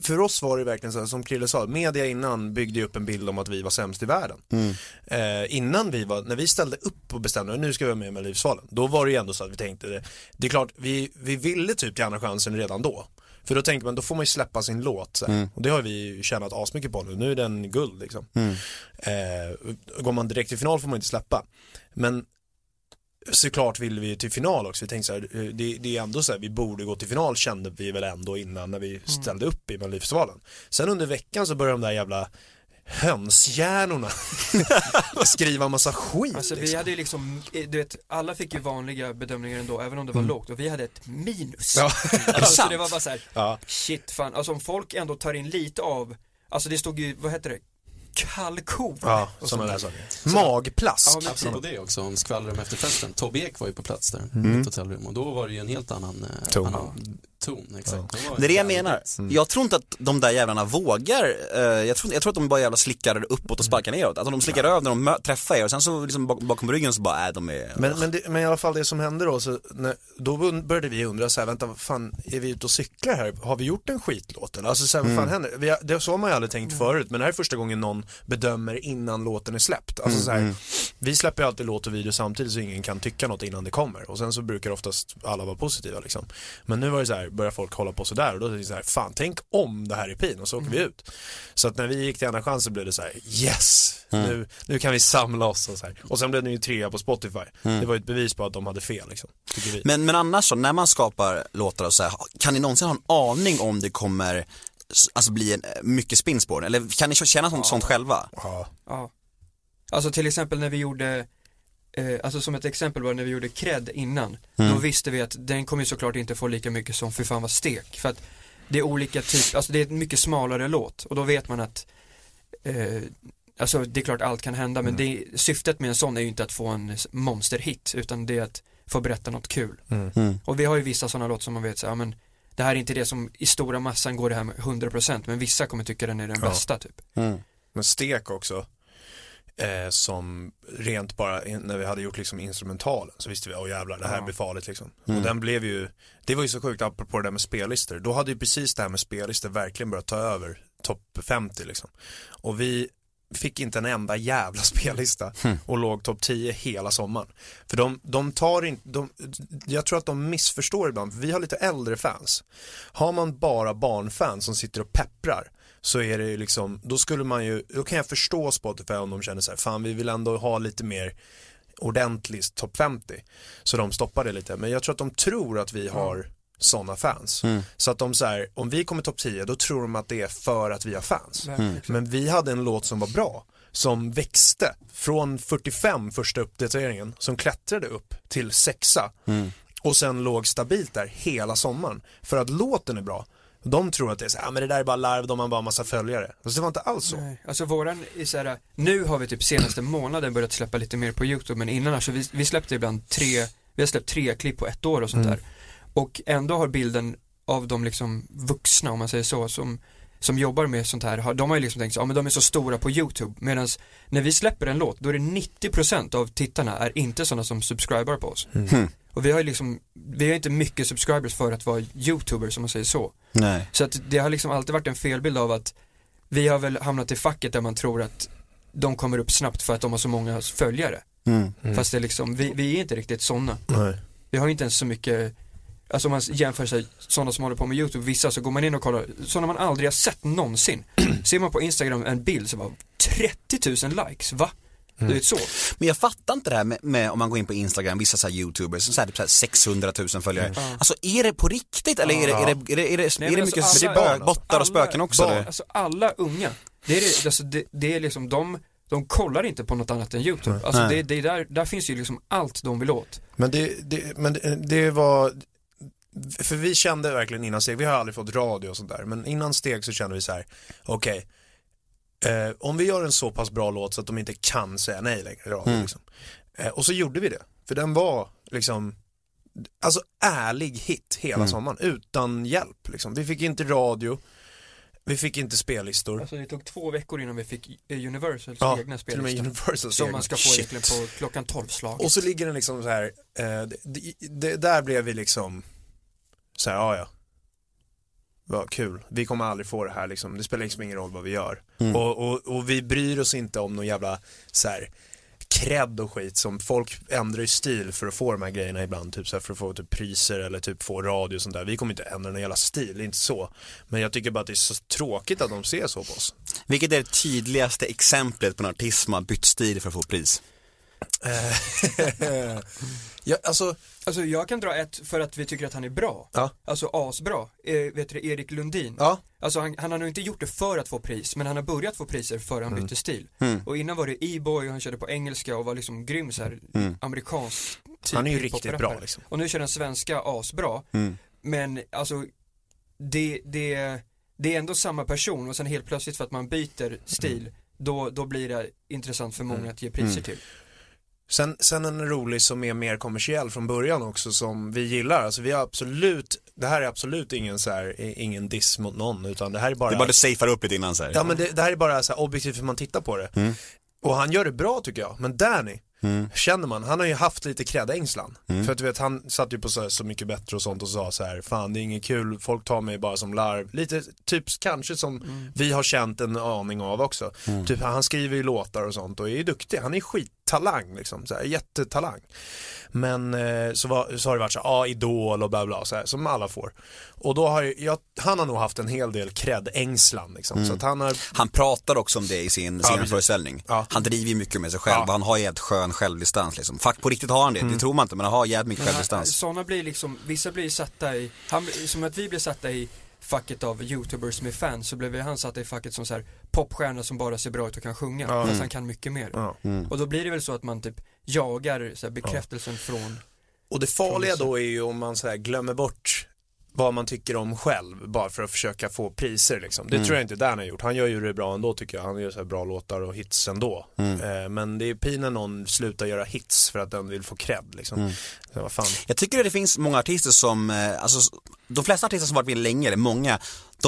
för oss var det verkligen så här, som Krille sa, media innan byggde ju upp en bild om att vi var sämst i världen. Mm. Eh, innan vi var, när vi ställde upp och bestämde, nu ska vi vara med med Livsvalen, då var det ju ändå så att vi tänkte, det, det är klart, vi, vi ville typ till Andra chansen redan då. För då tänkte man, då får man ju släppa sin låt. Mm. Och det har vi tjänat asmycket på nu, nu är den guld liksom. Mm. Eh, går man direkt till final får man inte släppa. Men såklart ville vi till final också. Vi tänkte så här, eh, det, det är ändå så här, vi borde gå till final kände vi väl ändå innan när vi ställde upp i Melodifestivalen. Sen under veckan så började de där jävla hönshjärnorna skriva massa skit. Alltså vi liksom. hade ju liksom, eh, du vet, alla fick ju vanliga bedömningar ändå, även om det var lågt och vi hade ett minus. Ja. Alltså det var bara så här, Ja. shit fan, alltså om folk ändå tar in lite av, alltså det stod ju, vad heter det, kalkon. Ja, och sådana där saker. Magplask. Ja, men Apropå det också, om skvaller om efterfesten. Tobbe Ek var ju på plats där, Mm. i ett hotellrum och då var det ju en helt annan eh, annan ton. Exakt. Var Det är det jag menar. Jag tror inte att de där jävlarna vågar, eh, jag, tror, jag tror att de bara jävla slickar uppåt och sparkar neråt. Alltså de slickar över när de mö- träffar er och sen så liksom bak- bakom ryggen så bara, äh, de är... Men, men, det, men i alla fall det som hände då, så när, då började vi undra så här, vänta vad fan, är vi ute och cyklar här? Har vi gjort en skitlåt eller? Alltså så här, vad fan händer? Vi det, så har man ju aldrig tänkt förut, men det här är första gången någon bedömer innan låten är släppt. Alltså så här, vi släpper ju alltid låt och video samtidigt så ingen kan tycka något innan det kommer. Och sen så brukar oftast alla vara positiva liksom. Men nu var det så här, börjar folk hålla på sådär och då är det så här, fan tänk om det här är pin och så åker vi ut. Så att när vi gick till andra chans så blev det så här, yes! Nu, nu kan vi samla oss och så här. Och sen blev det ju trea på Spotify. Det var ju ett bevis på att de hade fel liksom. Men, men annars så, när man skapar låtar och så här, kan ni någonsin ha en aning om det kommer Alltså bli en, mycket spins på den? Eller kan ni känna sånt, sånt själva? Ja. Ja. Alltså till exempel när vi gjorde, eh, alltså som ett exempel var när vi gjorde cred innan, då visste vi att den kommer såklart inte få lika mycket som Fy fan vad stek. För att det är olika typer, alltså det är en mycket smalare låt och då vet man att eh, Alltså det är klart allt kan hända men det, syftet med en sån är ju inte att få en monsterhit utan det är att få berätta något kul. Mm. Och vi har ju vissa sådana låtar som man vet så, ja men det här är inte det som i stora massan går det här med 100% men vissa kommer tycka den är den Ja. bästa typ. Mm. Men Stek också, eh, som rent bara, när vi hade gjort liksom instrumentalen så visste vi, åh jävlar det här blir farligt liksom. Och den blev ju, det var ju så sjukt apropå det där med spellistor, då hade ju precis det här med spellistor verkligen börjat ta över topp 50 liksom. Och vi fick inte en enda jävla spellista och låg topp 10 hela sommaren. För de, de tar inte, de, jag tror att de missförstår ibland, vi har lite äldre fans. Har man bara barnfans som sitter och pepprar så är det ju liksom, då skulle man ju, då kan jag förstå Spotify om de känner så här, fan vi vill ändå ha lite mer ordentlig topp 50. Så de stoppar det lite, men jag tror att de tror att vi har sådana fans. Så att de så här, om vi kommer topp 10 då tror de att det är för att vi har fans. Verkligen. Men vi hade en låt som var bra, som växte från 45 första uppdateringen, som klättrade upp till sexa och sen låg stabilt där hela sommaren. För att låten är bra. De tror att det är så här, ah, men det där är bara larv, de har bara massa följare. Fast det var inte alls så. Nej, alltså våran är så här, nu har vi typ senaste månaden börjat släppa lite mer på YouTube men innan alltså vi, vi släppte ibland tre, vi har släppt tre klipp på ett år och sånt där. Och ändå har bilden av de liksom vuxna om man säger så som, som jobbar med sånt här, har- de har ju liksom tänkt så, ja men de är så stora på YouTube medan när vi släpper en låt då är det 90% av tittarna är inte sådana som subscribar på oss. Och vi har ju liksom, vi har inte mycket subscribers för att vara YouTubers om man säger så. Nej. Så att det har liksom alltid varit en felbild av att vi har väl hamnat i facket där man tror att de kommer upp snabbt för att de har så många följare. Mm. Fast det är liksom, vi, vi är inte riktigt sådana. Nej. Vi har inte ens så mycket Alltså om man jämför sig, sådana som håller på med YouTube, vissa så går man in och kollar, sådana man aldrig har sett någonsin. Ser man på Instagram en bild så bara 30 000 likes, va? Mm. Du vet så. Men jag fattar inte det här med, med om man går in på Instagram, vissa så här youtubers som säger typ så här 600 000 följare. Alltså är det på riktigt eller är det, är det, är det, är det, Nej, är men det alltså mycket alla- spö- alla- bottar och spöken också? Barn, eller? alltså alla unga, det är, det, alltså det, det är liksom de, de kollar inte på något annat än YouTube. Alltså det, det är där, där finns ju liksom allt de vill åt. Men det, det, men det, det var, för vi kände verkligen innan steg, vi har aldrig fått radio och sånt där, men innan steg så kände vi så här, okej, eh, om vi gör en så pass bra låt så att de inte kan säga nej längre i radio liksom. eh, Och så gjorde vi det, för den var liksom, alltså ärlig hit hela sommaren, utan hjälp liksom. Vi fick inte radio, vi fick inte spellistor. Alltså det tog två veckor innan vi fick eh, Universals Ja, egna till och med spellistor. Universals Som egna. man ska få Shit. egentligen på klockan 12 slag. Och så ligger den liksom så här, eh, det, det, det, där blev vi liksom så här, ja ja. Vad kul, vi kommer aldrig få det här liksom, det spelar liksom ingen roll vad vi gör. Och, och, och vi bryr oss inte om någon jävla så här cred och skit som folk ändrar ju stil för att få de här grejerna ibland, typ så här, för att få typ priser eller typ få radio och sånt där. Vi kommer inte ändra någon jävla stil, inte så. Men jag tycker bara att det är så tråkigt att de ser så på oss. Vilket är det tydligaste exemplet på en artist som har bytt stil för att få pris? ja, alltså, Alltså jag kan dra ett för att vi tycker att han är bra. Ja. Alltså asbra. Eh, vet du, Erik Lundin. ja, Alltså han, han har nog inte gjort det för att få pris, men han har börjat få priser för han bytte stil. Mm. Och innan var det E-boy och han körde på engelska och var liksom grym så här amerikansk typ han är ju riktigt bra liksom. Och nu kör den svenska asbra. Mm. Men alltså, det, det, det är ändå samma person och sen helt plötsligt för att man byter stil, då, då blir det intressant för många att ge priser till. Sen, sen en rolig som är mer kommersiell från början också som vi gillar. Alltså vi har absolut, det här är absolut ingen så här, ingen diss mot någon utan det här är bara, Det är bara du safear upp lite innan så här. ja men det, det här är bara så här objektivt hur man tittar på det. Mm. Och han gör det bra tycker jag, men Danny, Mm. känner man, han har ju haft lite cred-ängslan. För att du vet, han satt ju på så, här, så mycket bättre och sånt och sa så här, fan det är inget kul, folk tar mig bara som larv. Lite typ kanske som vi har känt en aning av också. Typ han skriver ju låtar och sånt och är ju duktig, han är skittalang liksom, så här, jättetalang. Men eh, så, var, så har det varit så här, ja idol och bla bla så här, som alla får. Och då har jag, han har nog haft en hel del cred-ängslan liksom, så att han har Han pratar också om det i sin, sin precis. föreställning. Ja. Han driver ju mycket med sig själv Ja. och han har jävligt skön självdistans liksom. Fakt på riktigt har han det, det tror man inte men han har jävligt mycket Men självdistans. Sådana blir liksom, vissa blir satta i, han, som att vi blir satta i facket av youtubers med fans så blev han satt i facket som så här popstjärna som bara ser bra ut och kan sjunga Ja. fast han kan mycket mer. Ja. Och då blir det väl så att man typ jagar så här, bekräftelsen från Och det farliga då är ju om man så här glömmer bort vad man tycker om själv bara för att försöka få priser liksom. Det tror jag inte Dan har gjort. Han gör ju det bra ändå tycker jag. Han gör så bra låtar och hits ändå. Eh, men det är pin när någon slutar göra hits för att den vill få cred liksom. Så vad fan. Jag tycker att det finns många artister som, eh, alltså de flesta artister som varit med länge, eller många,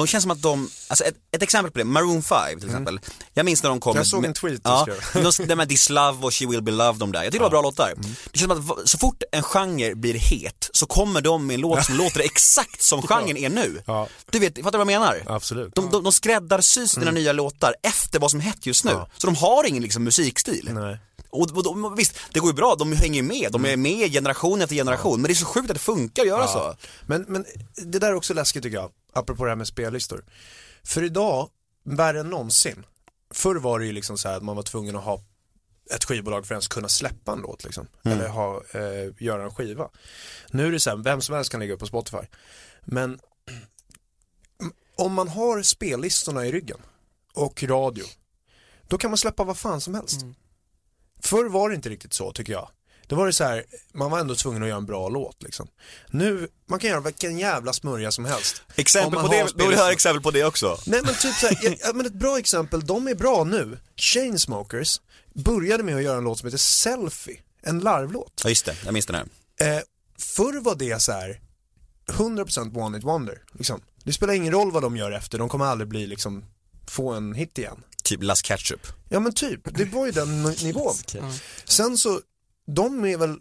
de känns som att de, alltså ett, ett exempel på det, Maroon 5 till exempel. Jag minns när de kom Mm. Jag med- såg en tweet du Ja, skrev. de, det med This Love och She Will Be Loved, de där. Jag tycker det var bra låtar. Mm. Det känns som att så fort en genre blir het så kommer de med en låt som låter exakt som genren är nu. Ja. Du vet, fattar du vad jag menar? Absolut. De, de, de skräddarsys sina nya låtar efter vad som hett just nu. Så de har ingen liksom, musikstil. Nej. Och, och de, visst, det går ju bra, de hänger med, de är med generation efter generation, men det är så sjukt att det funkar att göra så. Men, men det där är också läskigt tycker jag, apropå det här med spellistor. För idag, värre än någonsin, förr var det ju liksom så här att man var tvungen att ha ett skivbolag för att ens kunna släppa en låt liksom. Eller ha, eh, göra en skiva. Nu är det så här, vem som helst kan lägga upp på Spotify. Men om man har spellistorna i ryggen och radio, då kan man släppa vad fan som helst. Förr var det inte riktigt så tycker jag. Då var det så här, man var ändå tvungen att göra en bra låt liksom. Nu, man kan göra vilken jävla smörja som helst. Exempel på det, vill jag höra exempel på det också. Nej men typ såhär, ja, men ett bra exempel, de är bra nu. Chainsmokers började med att göra en låt som heter Selfie, en larvlåt. Ja just det, jag minns den här. Eh, förr var det så här 100% one hit wonder. Liksom. Det spelar ingen roll vad de gör efter, de kommer aldrig bli liksom, få en hit igen. Typ Last Ketchup. Ja men typ, det var ju den nivån. Sen så, de är väl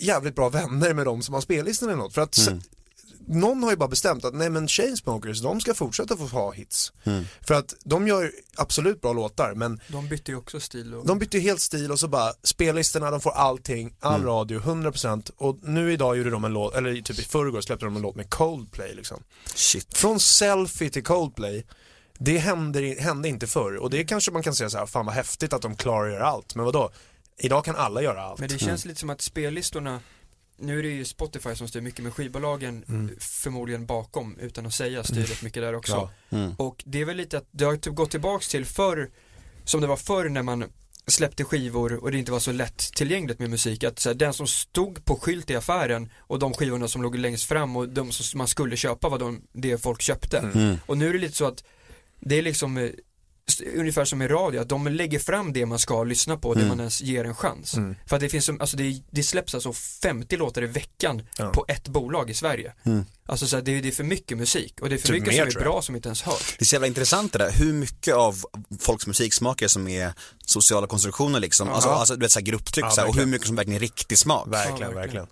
jävligt bra vänner med de som har spellistan eller något. För att se- någon har ju bara bestämt att nej men Chainsmokers, de ska fortsätta få ha hits. Mm. För att de gör absolut bra låtar men De bytte ju också stil och... de bytte ju helt stil och så bara spellistorna, de får allting, all Mm. radio, 100% och nu idag gjorde de en låt, eller typ i förrgår släppte de en låt med Coldplay liksom. Shit. Från selfie till Coldplay, det hände, hände inte förr och det kanske man kan säga så här, fan vad häftigt att de klarar att göra allt, men vadå? Idag kan alla göra allt. Men det känns lite som att spellistorna nu är det ju Spotify som styr mycket men skivbolagen Mm. förmodligen bakom utan att säga styr rätt mycket där också. Ja. Mm. Och det är väl lite att det har typ gått tillbaks till förr som det var förr när man släppte skivor och det inte var så lätt tillgängligt med musik. Att så här, den som stod på skylt i affären och de skivorna som låg längst fram och de som man skulle köpa var de, det folk köpte. Mm. Och nu är det lite så att det är liksom eh, ungefär som i radio, att de lägger fram det man ska lyssna på, det Mm. man ens ger en chans. Mm. För att det finns, alltså det, det släpps alltså 50 låtar i veckan Ja. på ett bolag i Sverige. Mm. Alltså så här, det, är- det är för mycket musik och det är för Typ mycket mer, som är bra som inte ens hörs. Det är så jävla intressant det där, hur mycket av folks musiksmaker som är sociala konstruktioner liksom, alltså, alltså du vet såhär grupptryck Ja, så här, och hur mycket som verkligen är riktig smak. Verkligen, Ja, verkligen. verkligen.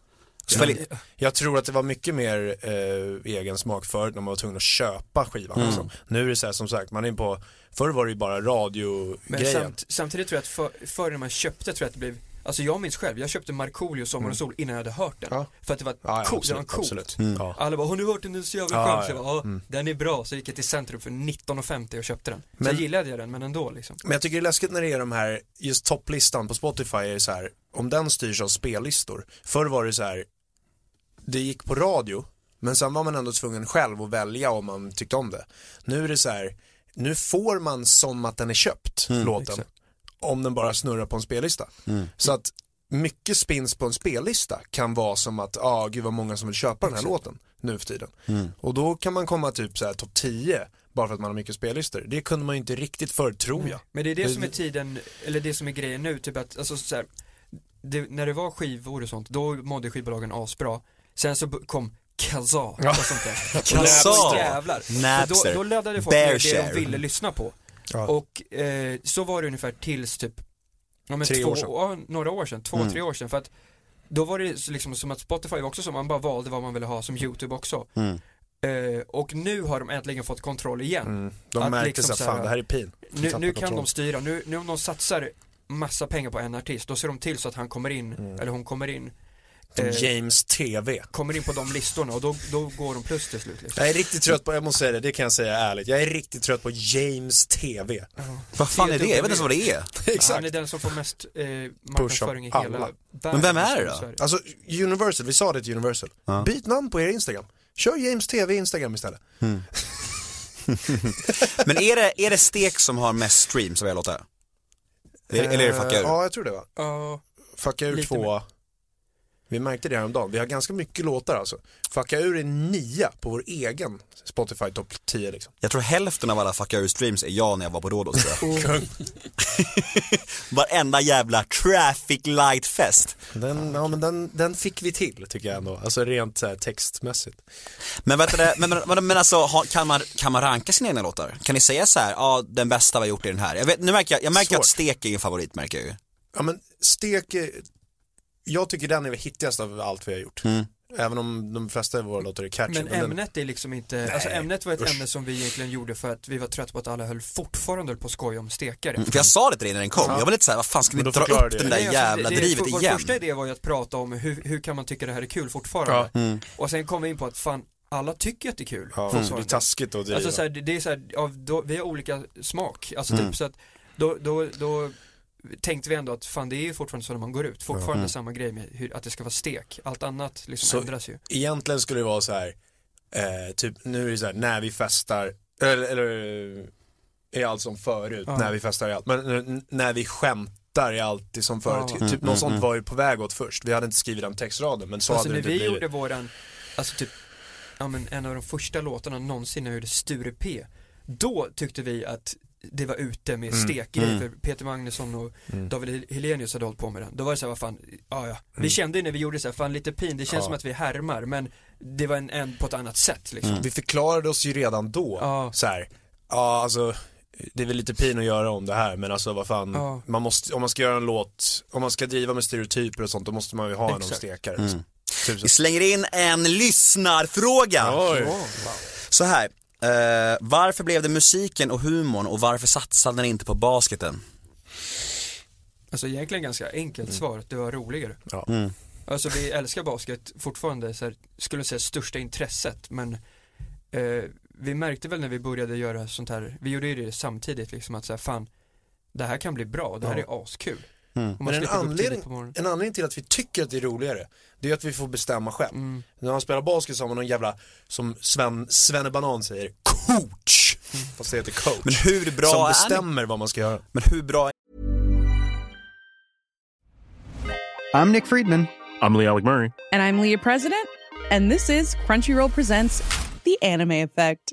Så väldigt, Jag tror att det var mycket mer eh, egen smak förut när man var tvungen att köpa skivan. Mm. Liksom. Nu är det så här, som sagt, man är på, förr var det ju bara radiogrejen. samt, samtidigt tror jag att för, förr när man köpte tror jag att det blev Alltså jag minns själv, jag köpte Markoolio Sommar och Sol innan jag hade hört den. Mm. Ja. För att det var Ja, ja, coolt, det var coolt. absolut. Mm. Ja. Alla bara, har du hört den? Är så jävla Ja, skön. ja, Så jag ja. bara, Mm. den är bra. Så gick jag till Centrum för 19,50 och köpte den. Så Men- jag gillade jag den, men ändå liksom. Men jag tycker det är läskigt när det är de här, just topplistan på Spotify är så här, om den styrs av spellistor. Förr var det så här, det gick på radio, men sen var man ändå tvungen själv att välja om man tyckte om det. Nu är det så här, nu får man som att den är köpt, låten. exakt. Om den bara snurrar på en spellista. Så att mycket spins på en spellista kan vara som att, ja ah, gud vad många som vill köpa den här låten nu för tiden. Och då kan man komma typ så här topp 10 bara för att man har mycket spellistor. Det kunde man ju inte riktigt förr tror jag. Men det är det som är tiden, eller det som är grejen nu, typ att, alltså så här, det, när det var skivor och sånt, då mådde skivbolagen asbra. Sen så kom Kazaa och sånt där. Kazaa! Jävlar. Napster, Då, då laddade folk ner det de ville lyssna på. Ja. Och eh, så var det ungefär tills typ, ja, men Tre två, år sedan. Ja, några år sedan, två, Mm. tre år sedan. För att då var det liksom som att Spotify var också som man bara valde vad man ville ha, som YouTube också. Mm. Eh, och nu har de äntligen fått kontroll igen. Mm. De Att märkte liksom så så här- fan det här är pin. Nu, nu kan kontroll. de styra, nu, nu om de satsar massa pengar på en artist, då ser de till så att han kommer in, eller hon kommer in, Som eh, James TV. kommer in på de listorna och då, då går de plus till slut liksom. Jag är riktigt trött på, jag måste säga det, det kan jag säga ärligt. Jag är riktigt trött på James TV. Vad fan är det? Jag vet inte ens vad det är. Han är den som får mest eh, marknadsföring i hela världen. Men vem är det då? Alltså Universal, vi sa det till Universal. Ja. Byt namn på er Instagram. Kör James TV Instagram istället. Men är det, är det Stek som har mest streams av era låtar? Eller eller är det Fucka Eh, ur? Ja, jag tror det va. Ja, Fucka ur två. Vi märkte det häromdagen. Vi har ganska mycket låtar alltså. Fucka ur är nia på vår egen Spotify topp 10 liksom. Jag tror hälften av alla Fucka ur streams är jag när jag var på Rhodos tror jag. Varenda jävla traffic light fest. Den, ja, men den, den fick vi till tycker jag ändå. Alltså rent så här, textmässigt. Men vet du men, men, men, alltså, kan man, kan man ranka sina egna låtar? Kan ni säga så här, ja den bästa vi har gjort är den här? Jag, vet, nu märker jag, jag märker att Svårt. Stek är en favorit märker jag ju. Ja men stek, jag tycker den är väl hittigast av allt vi har gjort. Mm. Även om de flesta av våra låtar är catchy. men ämnet är liksom inte, alltså ämnet var ett usch. ämne som vi egentligen gjorde för att vi var trötta på att alla höll fortfarande höll på att skoja om stekare. För jag sa det till dig när den kom, Ja. jag var lite såhär, vad fan ska ni dra upp det. den där Nej, alltså, jävla det- det- drivet vår, igen? Vår första idé var ju att prata om hur, hur kan man tycka det här är kul fortfarande? Ja. Mm. Och sen kom vi in på att fan, alla tycker att det är kul. Ja, det fortfarande. blir taskigt att driva. Alltså så här, det det är så här, ja, då, vi har olika smak, alltså Mm. typ så att då, då, då tänkte vi ändå att fan det är ju fortfarande så när man går ut, fortfarande Mm. samma grej med hur, att det ska vara stek, allt annat liksom Så- ändras ju. Egentligen skulle det vara så här, eh, typ nu är det så här, när vi festar, eller, eller är allt som förut, Ja. när vi festar är allt, men när vi skämtar är alltid som förut. Ja. Typ Mm, något sånt mm, var ju på väg åt först, vi hade inte skrivit den textraden men så alltså hade när det vi inte blivit. gjorde våran, alltså typ, ja men en av de första låtarna någonsin när jag gjorde Sture P, då tyckte vi att det var ute med Mm. stekgrejer Mm. för Peter Magnusson och Mm. David Helenius hade hållit på med den. Då var det så här, vad fan, ja ja. Vi Mm. kände ju när vi gjorde så här, fan lite pin, det känns Ja. som att vi härmar men det var en, en på ett annat sätt liksom. Mm. Vi förklarade oss ju redan då, Ja. så här, ja alltså det är väl lite pin att göra om det här men alltså vad fan, Ja. man måste, om man ska göra en låt, om man ska driva med stereotyper och sånt då måste man ju ha Exakt. stekare. Mm. Typ Vi slänger in en lyssnarfråga. Oj. Så här, eh, varför blev det musiken och humorn och varför satsade ni inte på basketen? Alltså egentligen ganska enkelt svar, att det var roligare. Ja. Alltså vi älskar basket fortfarande, så här, skulle säga största intresset, men eh, vi märkte väl när vi började göra sånt här, vi gjorde ju det samtidigt liksom att här, fan, det här kan bli bra, det här Ja. är askul. Mm. Men en anledning, en anledning till att vi tycker att det är roligare, det är att vi får bestämma själv. Mm. När man spelar basket så har man någon jävla, som Sven, Svenne Banan säger, coach. Fast det heter coach. Men hur bra som är ni? bestämmer vad man ska göra. Men hur bra I'm Nick Friedman. I'm Lee Alec Murray. And I'm Leah President, and this is Crunchyroll Presents The Anime Effect.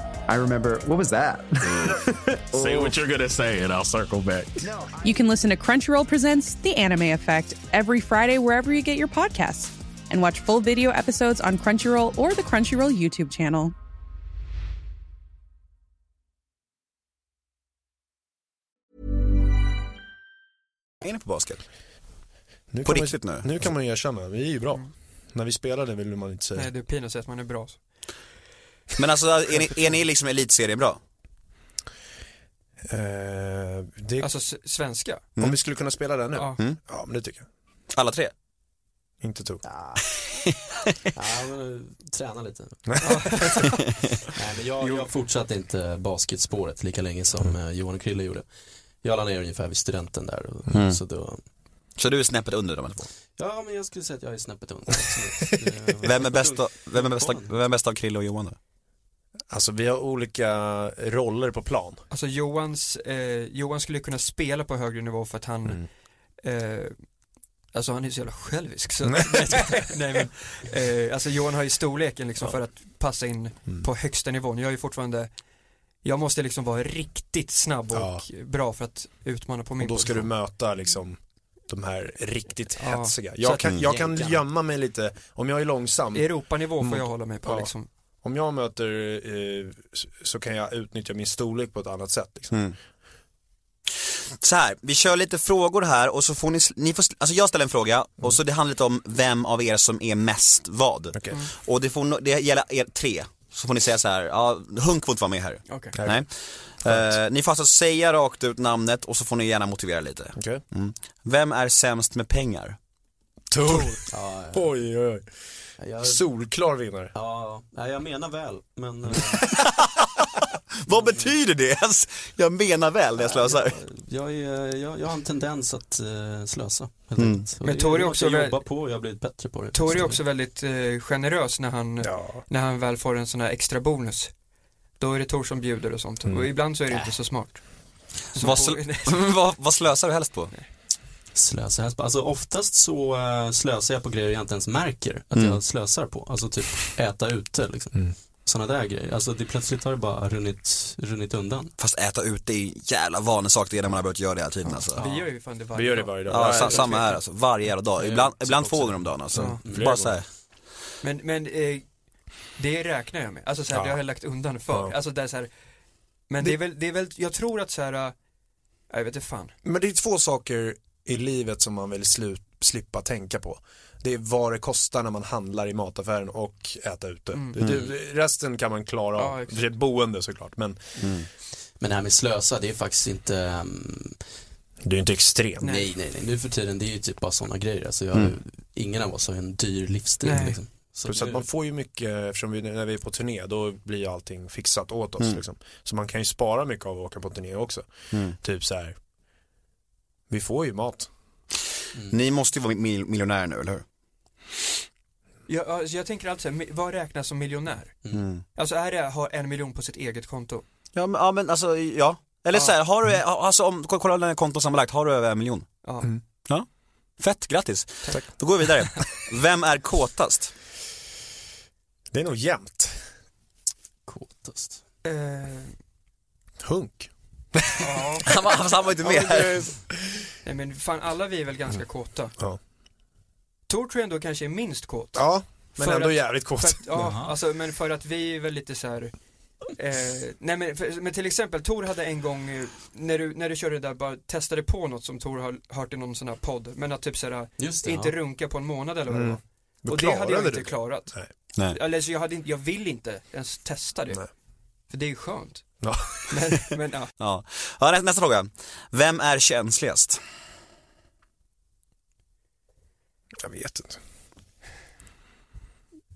I remember, what was that? Say what you're gonna say, and I'll circle back. you can listen to Crunchyroll Presents The Anime Effect every Friday wherever you get your podcasts. And watch full video episodes on Crunchyroll or the Crunchyroll YouTube channel. är på basket? Nu På kan riktigt man, nu? Nu kan man ju erkänna, vi är ju bra. När vi spelade vill man inte säga. Nej, det är pinsamt att man är bra. Men alltså är ni, är ni liksom elitserien bra? Eh, det, Alltså s- svenska. Om vi skulle kunna spela den nu? Ja. Ja, men det tycker jag. Alla tre? Inte tog. Ja, men, eh, träna lite. Nej, men jag, jag fortsatte inte basketspåret lika länge som eh, Johan och Krille gjorde. Jag la ner ungefär vid studenten där. Och, Mm. så då, Så du är snäppet under de här två? ja, men jag skulle säga att jag är snäppet under. absolut. Det var- Vem är bäst av, vem är bäst av, vem är bäst av Krille och Johan då? Alltså vi har olika roller på plan. Alltså Johans, eh, Johan skulle kunna spela på högre nivå för att han, Mm. eh, alltså han är så jävla självisk så, nej, nej men, eh, alltså Johan har ju storleken liksom för att passa in Mm. på högsta nivån. Jag är ju fortfarande, jag måste liksom vara riktigt snabb och Ja. bra för att utmana på min Och då ska du position. möta liksom de här riktigt Ja. hetsiga. Jag kan, jag kan gömma mig lite, om jag är långsam, Europanivå får jag hålla mig på Ja. liksom. Om jag möter eh, så- kan jag utnyttja min storlek på ett annat sätt. Liksom. Mm. Så här, vi kör lite frågor här och så får ni, ni får, alltså jag ställer en fråga och så det handlar lite om vem av er som är mest vad. Okej. Och det, får, det gäller er tre. Så får ni säga så här, ja, Hunk får inte vara med här. Okej. Nej. Eh, ni får alltså säga rakt ut namnet och så får ni gärna motivera lite. Okej. Vem är sämst med pengar? Tor. Ja, Oj, oj, oj. Jag, Solklar vinnare. ja, nej, jag menar väl, men eh, Vad betyder det ens? Jag menar väl när jag slösar. jag, är, jag, jag har en tendens att eh, slösa. Helt Mm. enkelt. Men det- Tor är också jag väl- jobba på och jag har blivit bättre på det. Tor är också väldigt eh, generös när han, Ja. när han väl får en sån här extra bonus. Då är det Tor som bjuder och sånt. Och ibland så är det inte så smart. Så Vad, sl- vad, vad slösar du helst på? Slösar helst på, alltså oftast så uh, slösar jag på grejer jag inte ens märker att Mm. jag slösar på. Alltså typ äta ute liksom. Mm. Sådana där grejer. Alltså det plötsligt har det bara runnit, runnit undan. Fast äta ute är en jävla vanesak det är när man har börjat göra det hela tiden alltså. Vi gör ju fan det varje Vi gör det dag. varje dag. Ja, Ja, sa, det- samma här alltså, varje jävla dag. Det Ibland, ibland två gånger om dagen alltså. Ja, Bara så här. Men, men eh, det räknar jag med. Alltså så här, Ja. det har jag lagt undan för. Ja. Alltså det är så här, men det, är väl, det är väl, jag tror att så här, äh, jag vet inte fan. Men det är två saker i livet som man vill slu- slippa tänka på. Det är vad det kostar när man handlar i mataffären och äta ute. Mm. Det, det, resten kan man klara Ja, av. exakt. är boende såklart, men Men det här med slösa, det är faktiskt inte, ehm, det är inte extremt. nej nej nej, nu för tiden det är ju typ bara sådana grejer. Alltså jag, Mm. ingen av oss har en dyr livsstil Nej. liksom. Så Plus att man får ju mycket, eftersom vi, när vi är på turné, då blir allting fixat åt oss Mm. liksom. Så man kan ju spara mycket av att åka på turné också. Mm. Typ så här. Vi får ju mat. Ni måste ju vara mil- miljonärer nu, eller hur? Jag, alltså, jag tänker alltid så här, vad räknas som miljonär? Mm. Alltså är det att ha en miljon på sitt eget konto? Ja men, ja, men alltså, ja. Eller Ja. så här, har du, alltså om, kolla dina konton sammanlagt, har du över en miljon? Ja. Mm. Fett, grattis. Tack. Då går vi vidare. Vem är kåtast? Det är nog jämnt. Kåtast. Eh, Hunk. Ja. Han var, han var inte med här. Nej men fan alla vi är väl ganska kåta. Ja. Tor tror jag ändå kanske är minst kåt. Ja, men För ändå att- jävligt kort. För att, ja, alltså men för att vi är väl lite så här. Eh, nej men, för, men till exempel Tor hade en gång, eh, när du, när du körde det där, bara testade på något som Tor har hört i någon sån här podd, men att typ såhär, Just det, inte ja. runka på en månad eller vad det Mm. var. Då Och det hade jag klarade inte du. klarat. Nej. Nej. Eller så jag, hade inte, jag vill inte ens testa det. Nej. För det är ju skönt. Ja. Men, men ja. Ja. ja, nä- nästa fråga. Vem är känsligast? Jag vet inte.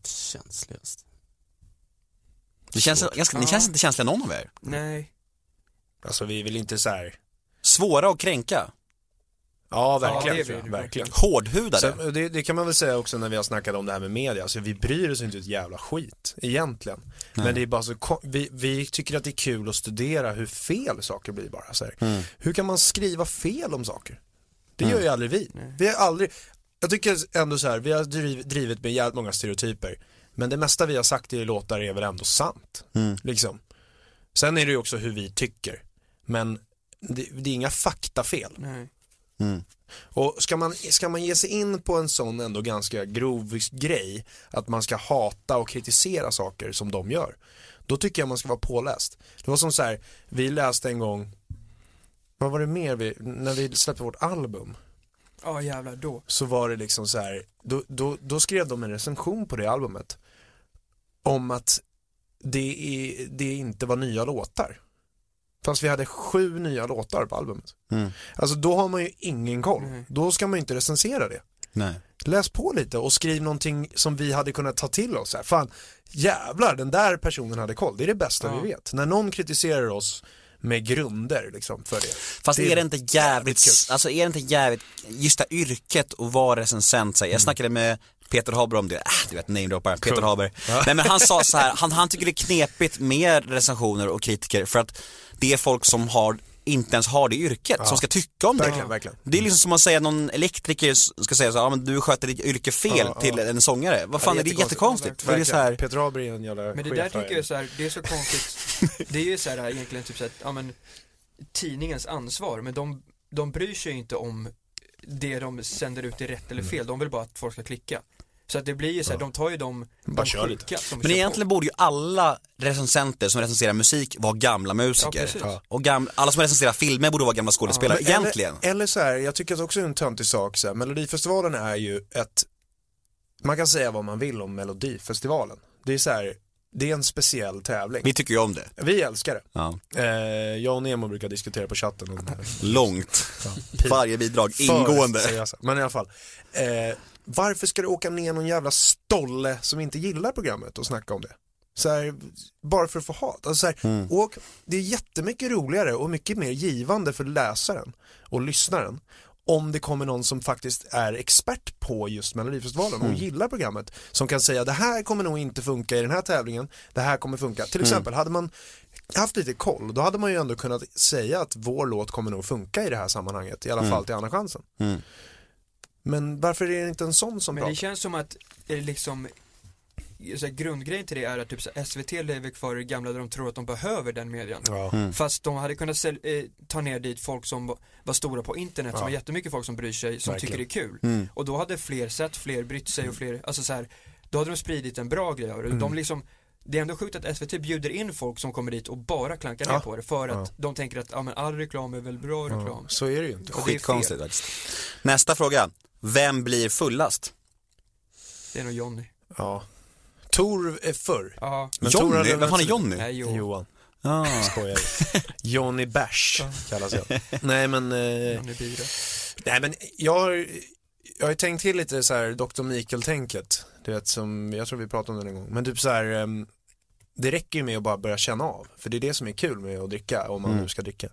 Känsligast. Det känns, ganska, ni känns inte känsliga någon av er. Nej. Alltså vi väl inte så här. Svåra att kränka. Ja, verkligen. det är vi, verkligen. Hårdhudade. Sen, det, det kan man väl säga också när vi har snackat om det här med media, alltså vi bryr oss inte ett jävla skit egentligen. Men det är bara så, vi, vi tycker att det är kul att studera hur fel saker blir bara. Så här. Hur kan man skriva fel om saker? Det gör ju aldrig vi. Vi har aldrig, jag tycker ändå så här, vi har driv, drivit med jävligt många stereotyper. Men det mesta vi har sagt i låtar är väl ändå sant. Liksom. Sen är det ju också hur vi tycker. Men det, det är inga faktafel. Nej. Och ska man, ska man ge sig in på en sån ändå ganska grov grej, att man ska hata och kritisera saker som de gör, då tycker jag man ska vara påläst. Det var som så här, vi läste en gång, vad var det mer vi, när vi släppte vårt album, Ja jävlar då. så var det liksom så här, då, då, då skrev de en recension på det albumet om att det, är, det inte var nya låtar. Fast vi hade sju nya låtar på albumet. Mm. Alltså då har man ju ingen koll. Nej. Då ska man ju inte recensera det. Nej. Läs på lite och skriv någonting som vi hade kunnat ta till oss. Här. Fan, jävlar, den där personen hade koll. Det är det bästa Ja. vi vet. När någon kritiserar oss med grunder liksom, för det. Fast Det är är det inte jävligt jävligt, alltså är det inte jävligt, just det här yrket och vara recensent, så här, jag snackade med Peter Haber om det, äh, du vet namedroppar, Peter Kung. Haber. Nej men han sa så här, han, han tycker det är knepigt med recensioner och kritiker för att det är folk som har, inte ens har det yrket, som ska tycka om det. Verkligen, verkligen. Det är liksom som att säga någon elektriker ska säga så ja men du sköter ditt yrke fel Ja, ja. till en sångare. Vad fan Ja, är det jättekonstigt. jättekonstigt? För det är så här, Peter Haber är en jävla Men det chef där tycker jag är så här, det är så konstigt. Det är ju så här egentligen typ så att, ja men tidningens ansvar, men de, de bryr sig ju inte om det de sänder ut är rätt eller fel, de vill bara att folk ska klicka. Så att det blir ju så här, de tar ju de, Bara de kör sjuka som Men kör egentligen borde ju alla recensenter som recenserar musik vara gamla musiker. Ja. Ja. och gam- alla som recenserar filmer borde vara gamla skådespelare, Men egentligen. Eller, eller så här, jag tycker att också är en töntig sak så här, Melodifestivalen är ju ett, man kan säga vad man vill om Melodifestivalen. Det är så här, det är en speciell tävling. Vi tycker ju om det. Vi älskar det. Ja. Eh, jag och Nemo brukar diskutera på chatten om det här. Långt. Varje bidrag För ingående. seriösa. Men i alla fall. Eh, varför ska det åka ner någon jävla stolle som inte gillar programmet och snacka om det? Så här, bara för att få hat. Alltså så här, Mm. och det är jättemycket roligare och mycket mer givande för läsaren och lyssnaren om det kommer någon som faktiskt är expert på just Melodifestivalen Mm. och gillar programmet som kan säga det här kommer nog inte funka i den här tävlingen, det här kommer funka. Till Mm. exempel, hade man haft lite koll, då hade man ju ändå kunnat säga att vår låt kommer nog funka i det här sammanhanget, i alla Mm. fall till Andra chansen. Mm. Men varför är det inte en sån som Men det pratar? känns som att eh, liksom så här, grundgrejen till det är att typ så här, SVT lever kvar i det gamla där de tror att de behöver den median. Ja. Mm. Fast de hade kunnat säl- eh, ta ner dit folk som var- var stora på internet, som Ja. har jättemycket folk som bryr sig, som Verkligen. tycker det är kul. Mm. Och då hade fler sett, fler brytt sig och fler, alltså så här, då hade de spridit en bra grej av det. Mm. De liksom, det är ändå sjukt att SVT bjuder in folk som kommer dit och bara klankar ner Ja. på det för att Ja. de tänker att ja, men all reklam är väl bra reklam. Ja, så är det ju inte. Och det är Skitkonstigt fel. faktiskt. Nästa fråga. Vem blir fullast? Det är nog Johnny. Ja. Tor är förr. Ja, Men Johnny? Vem fan är Johnny? nej jo. Johan. Ah. Skojar. Johnny Bash kallas jag. Nej men, eh, nej men jag har, jag har tänkt till lite så här Dr. Mikael-tänket. Du vet som, jag tror vi pratade om det en gång. Men typ så här, ehm, det räcker ju med att bara börja känna av. För det är det som är kul med att dricka, om man Mm. nu ska dricka.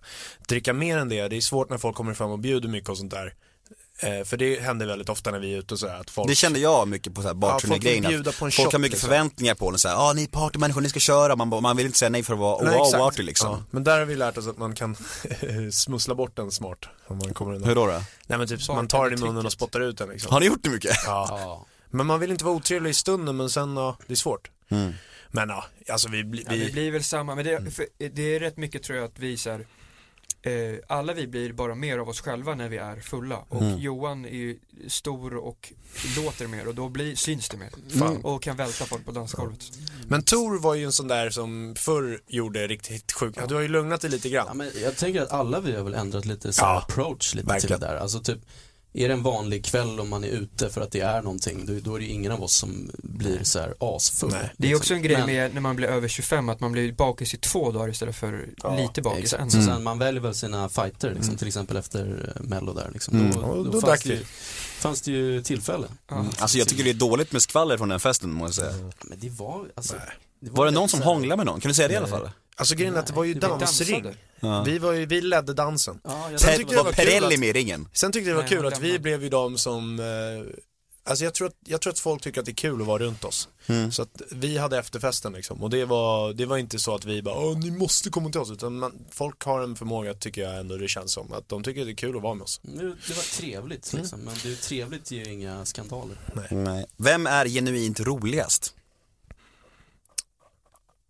Dricka mer än det, det är svårt när folk kommer fram och bjuder mycket och sånt där. Eh, för det händer väldigt ofta när vi är ute och så här, att folk Det kände jag mycket på så här bartender-grejen. Ja, folk folk har shot, mycket liksom. förväntningar på en. Så här, ah, ni är partymänniskor, ni ska köra. Man, man vill inte säga nej för att vara Nej, exakt. oartig liksom. Ja, men där har vi lärt oss att man kan smussla bort den smart. Om man kommer undan. Hur då? då? Nej men typ Bara man tar den i munnen och spottar ut den liksom. Har ni gjort det mycket? Ja. Ja. Men man vill inte vara otrevlig i stunden men sen, ja, det är svårt. Mm. Men ja, alltså vi, blir- Ja, vi vi, blir väl samma, men det, för, det är rätt mycket tror jag att vi så här, eh, alla vi blir bara mer av oss själva när vi är fulla och Mm. Johan är ju stor och låter mer och då blir, syns det mer Fan. och kan välta folk på dansgolvet. men Tor var ju en sån där som förr gjorde riktigt sjukt. Ja, du har ju lugnat dig lite Ja, grann. men jag tänker att alla vi har väl ändrat lite så Ja, approach lite verkligen. till det där. Alltså typ, är det en vanlig kväll och man är ute för att det är någonting, då, då är det ju ingen av oss som blir så här asfull. Nej. Det är liksom. också en grej Men- med när man blir över 25 att man blir bakis i två dagar istället för Ja, lite bakis Exakt, Mm. sen man väljer väl sina fighter liksom, till exempel efter eh, mello där liksom. Mm. Då, då, då fanns, det ju, fanns det ju tillfälle. Ja. Alltså jag tycker det är dåligt med skvaller från den festen måste jag säga. Men det var, alltså, det Var det någon som hånglade med någon? Kan du säga det i alla fall? Alltså grejen är att det var ju dansring. Ja. Vi, var ju, vi ledde dansen. Ja, jag Sen var det var kul Perrelli att- med i ringen? Sen tyckte jag det var Nej, kul att vi blev ju de som, eh, alltså jag tror, att, jag tror att folk tycker att det är kul att vara runt oss. Mm. Så att vi hade efterfesten liksom. Och det var, det var inte så att vi bara, Åh, ni måste komma till oss. Utan man, folk har en förmåga, tycker jag ändå det känns som, att de tycker att det är kul att vara med oss. Nu, det var trevligt liksom, men det är trevligt ger ju inga skandaler. Nej. Vem är genuint roligast?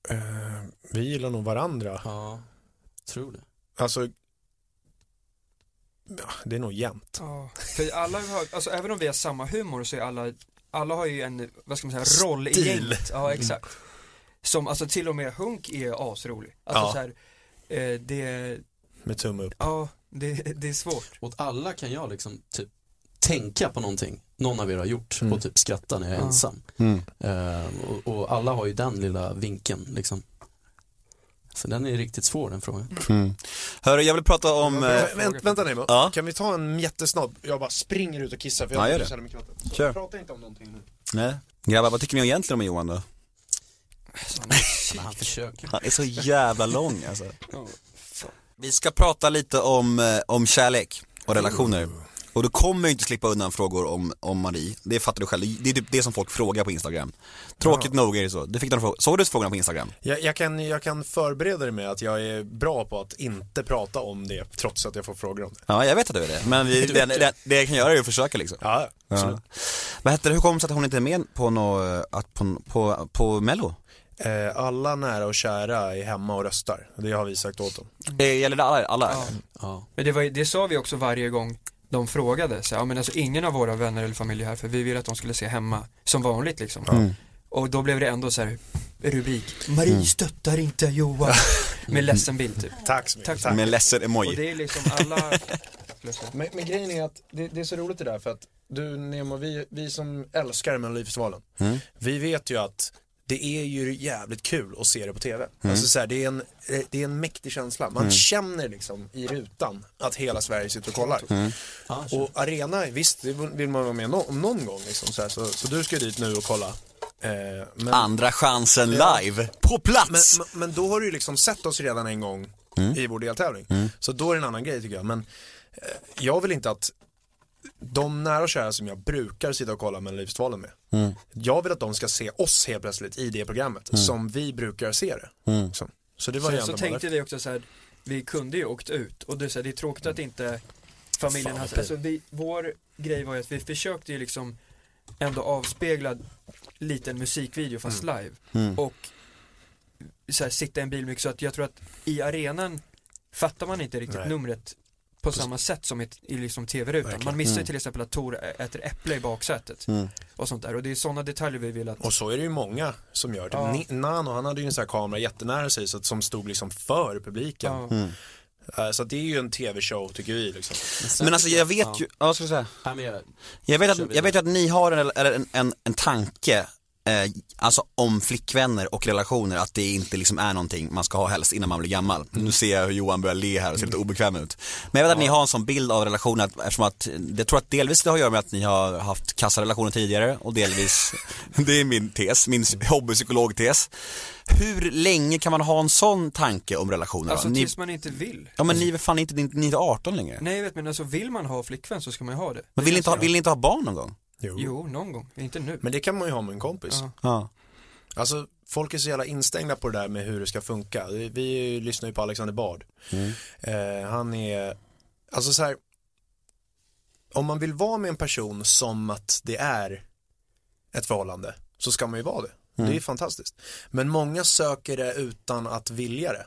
Eh, vi gillar nog varandra. Ja, tror det. Alltså, ja, det är nog jämnt. Ja, för alla har, alltså även om vi har samma humor så är alla, alla har ju en, vad ska man säga, roll i Stil. gänget. Ja, exakt. Som, alltså till och med Hunk är asrolig. Alltså Ja. så här, eh, det, Med tumme upp. ja, det, det är svårt. Åt alla kan jag liksom typ tänka på någonting någon av er har gjort Mm. och typ skratta när jag är Ja. ensam. Mm. Eh, och, och alla har ju den lilla vinkeln liksom. Så den är riktigt svår den frågan. Mm. Hörru, jag vill prata om... Eh, Vä- vänt, vänta Nemo, Ja. kan vi ta en jättesnabb? Jag bara springer ut och kissar för jag Ja, har gör inte det. så Kör. Prata inte om någonting nu. nej. Grabbar, vad tycker ni egentligen om Johan då? Han försöker. Han är så jävla lång alltså. Vi ska prata lite om, eh, om kärlek och relationer. Och du kommer ju inte slippa undan frågor om, om Marie, det fattar du själv. Det är typ det som folk frågar på Instagram. Tråkigt nog är det så. Du fick några frågor. Såg du frågorna på Instagram? Jag, jag, kan, jag kan förbereda dig med att jag är bra på att inte prata om det trots att jag får frågor om det. Ja, jag vet att du är det. Men vi, det, det, det jag kan göra är att försöka liksom. Ja, absolut. Vad hette det, hur kom det sig att hon inte är med på, nå, att på, på, på mello? Eh, alla nära och kära är hemma och röstar. Det har vi sagt åt dem. Det gäller det alla? alla? Ja. Ja. Men det, var, det sa vi också varje gång de frågade. Så, ja, men alltså, ingen av våra vänner eller familj är här för vi ville att de skulle se hemma som vanligt liksom. Mm. Och då blev det ändå så här rubrik, Marie stöttar inte Johan. Med ledsen bild typ. Tack så mycket. Tack Tack. Med ledsen Och emoji. det är liksom alla, Men, men grejen är att det, det är så roligt det där för att du Nemo, vi, vi som älskar Melodifestivalen, Mm. vi vet ju att det är ju jävligt kul att se det på TV. Mm. Alltså så här, det, är en, eh, det är en mäktig känsla. Man känner liksom i rutan att hela Sverige sitter och kollar. Mm. Och arena, visst det vill man vara med no- om någon gång liksom, så, här, så, så du ska dit nu och kolla. Eh, men, Andra chansen Ja. live, på plats! men, men, men då har du ju liksom sett oss redan en gång Mm. i vår deltävling. Så då är det en annan grej tycker jag. Men eh, jag vill inte att de nära och kära som jag brukar sitta och kolla med Melodifestivalen med. Mm. Jag vill att de ska se oss helt plötsligt i det programmet som vi brukar se det. Mm. Så, så det var Sen så ändå tänkte vi också så här, vi kunde ju åkt ut och det, är så här, det är tråkigt att inte familjen vad alltså vi, vår grej var ju att vi försökte ju liksom ändå avspegla liten musikvideo fast live Mm. och så här, sitta i en bil mycket så att jag tror att i arenan fattar man inte riktigt Nej. numret på samma sätt som i, i liksom tv-rutan. Verkligen. Man missar ju Mm. till exempel att Tor äter äpple i baksätet Mm. och sånt där och det är sådana detaljer vi vill att Och så är det ju många som gör det. Ja. Ni- Nano han hade ju en sån här kamera jättenära sig så att, som stod liksom för publiken. ja, Mm. Eh, Så det är ju en tv-show tycker vi liksom. Men alltså jag vet ju, ja, vad ska jag säga? Jag, vet, att, jag vet att ni har en, en, en, en tanke, eh, alltså om flickvänner och relationer, att det inte liksom är någonting man ska ha helst innan man blir gammal. Nu ser jag hur Johan börjar le här och ser lite obekväm ut. Men jag vet att ni har en sån bild av relationer, att, eftersom att, jag tror att delvis det har att göra med att ni har haft kassa relationer tidigare och delvis, det är min tes, min hobbypsykologtes. Hur länge kan man ha en sån tanke om relationer? alltså ni, tills man inte vill. ja men ni är fan inte, ni, är inte 18 längre. Nej jag vet men alltså vill man ha flickvän så ska man ju ha det. Men vill ni, inte ha, vill ni inte ha barn någon gång? Jo. Jo, någon gång, inte nu. Men det kan man ju ha med en kompis. Ja. Ja. Alltså folk är så jävla instängda på det där med hur det ska funka. Vi, vi lyssnar ju på Alexander Bard. Eh, han är, alltså så här. Om man vill vara med en person som att det är ett förhållande så ska man ju vara det. Det är fantastiskt. Men många söker det utan att vilja det.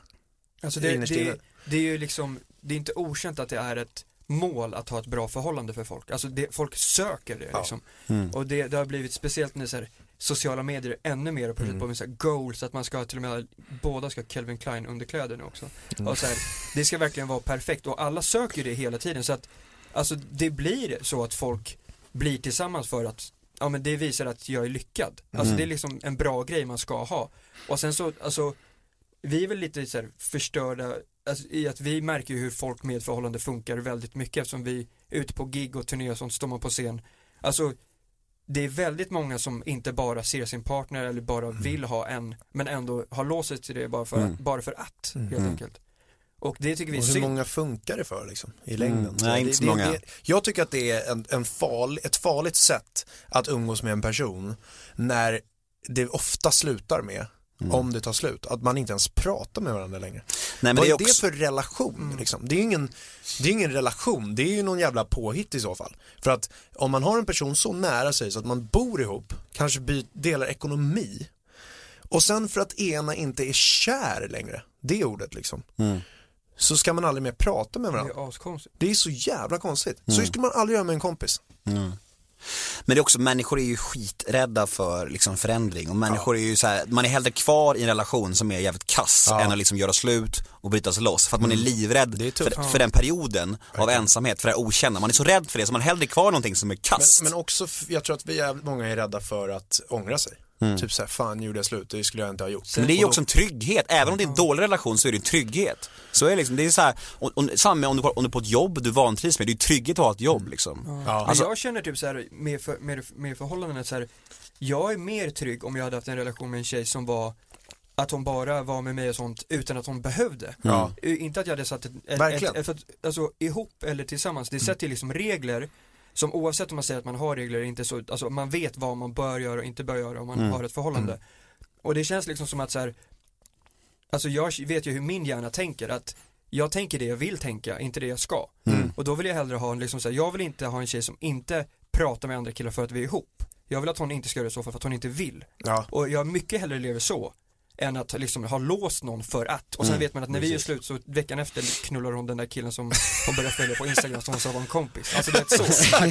Alltså det, det, det är ju liksom, det är inte okänt att det är ett mål att ha ett bra förhållande för folk. Alltså det, folk söker det Ja. liksom. Mm. Och det, det har blivit speciellt när så här, sociala medier ännu mer och Mm. på med så här goals, att man ska till och med, båda ska ha Calvin Klein underkläder nu också. Mm. Och så här, det ska verkligen vara perfekt och alla söker det hela tiden så att, alltså det blir så att folk blir tillsammans för att, ja men det visar att jag är lyckad. Alltså Mm. det är liksom en bra grej man ska ha. Och sen så, alltså, vi är väl lite så här förstörda alltså, i att vi märker hur folk med förhållande funkar väldigt mycket eftersom vi är ute på gig och turné och sånt, står man på scen. Alltså det är väldigt många som inte bara ser sin partner eller bara vill ha en men ändå har låst sig till det bara för, Mm. att, bara för att helt Mm. enkelt. Och det tycker vi är Och hur synd. många funkar det för liksom, i längden? Mm. Nej, det, inte så det, många. Det, jag tycker att det är en, en farlig, ett farligt sätt att umgås med en person när det ofta slutar med, Mm. om det tar slut, att man inte ens pratar med varandra längre. Nej, men Vad det är, är också... det för relation liksom? Det är ingen, det är ingen relation, det är ju någon jävla påhitt i så fall. För att om man har en person så nära sig så att man bor ihop, kanske by, delar ekonomi och sen för att ena inte är kär längre, det ordet liksom, Mm. så ska man aldrig mer prata med Det varandra. är askonstigt. Det är så jävla konstigt. Så Mm. skulle man aldrig göra med en kompis. Mm. Men det är också, människor är ju skiträdda för liksom förändring och människor är ju så här, man är hellre kvar i en relation som är jävligt kass Ja. än att liksom göra slut och bryta sig loss. För att man är livrädd Det är för, för den perioden av ensamhet, för det här okända. Man är så rädd för det så man är hellre kvar i någonting som är Men, kast. men också, jag tror att vi är, många är rädda för att ångra sig. Typ såhär, fan gjorde jag slut, det skulle jag inte ha gjort. Men det är ju också en trygghet, även om det är en dålig relation så är det en trygghet. Så är det liksom, det är så här, och, och, samma om du, om du är på ett jobb du vantrivs med, det är ju trygghet att ha ett jobb liksom. Ja. Men Alltså- jag känner typ så här med, för, med, med förhållanden att så här, jag är mer trygg om jag hade haft en relation med en tjej som var att hon bara var med mig och sånt utan att hon behövde. Ja. Inte att jag hade satt ett, ett, ett, ett, ett alltså ihop eller tillsammans, det sätter liksom regler som oavsett om man säger att man har regler eller inte så, alltså man vet vad man bör göra och inte bör göra om man Mm. har ett förhållande. Och det känns liksom som att så här, alltså jag vet ju hur min hjärna tänker att jag tänker det jag vill tänka, inte det jag ska. Mm. Och då vill jag hellre ha en liksom så här, jag vill inte ha en tjej som inte pratar med andra killar för att vi är ihop. Jag vill att hon inte ska göra det så för att hon inte vill. Ja. Och jag mycket hellre lever så än att liksom ha låst någon för att. Och sen Mm, vet man att när vi är slut så veckan efter knullar hon den där killen som hon började följa på Instagram som hon sa var en kompis. Alltså det är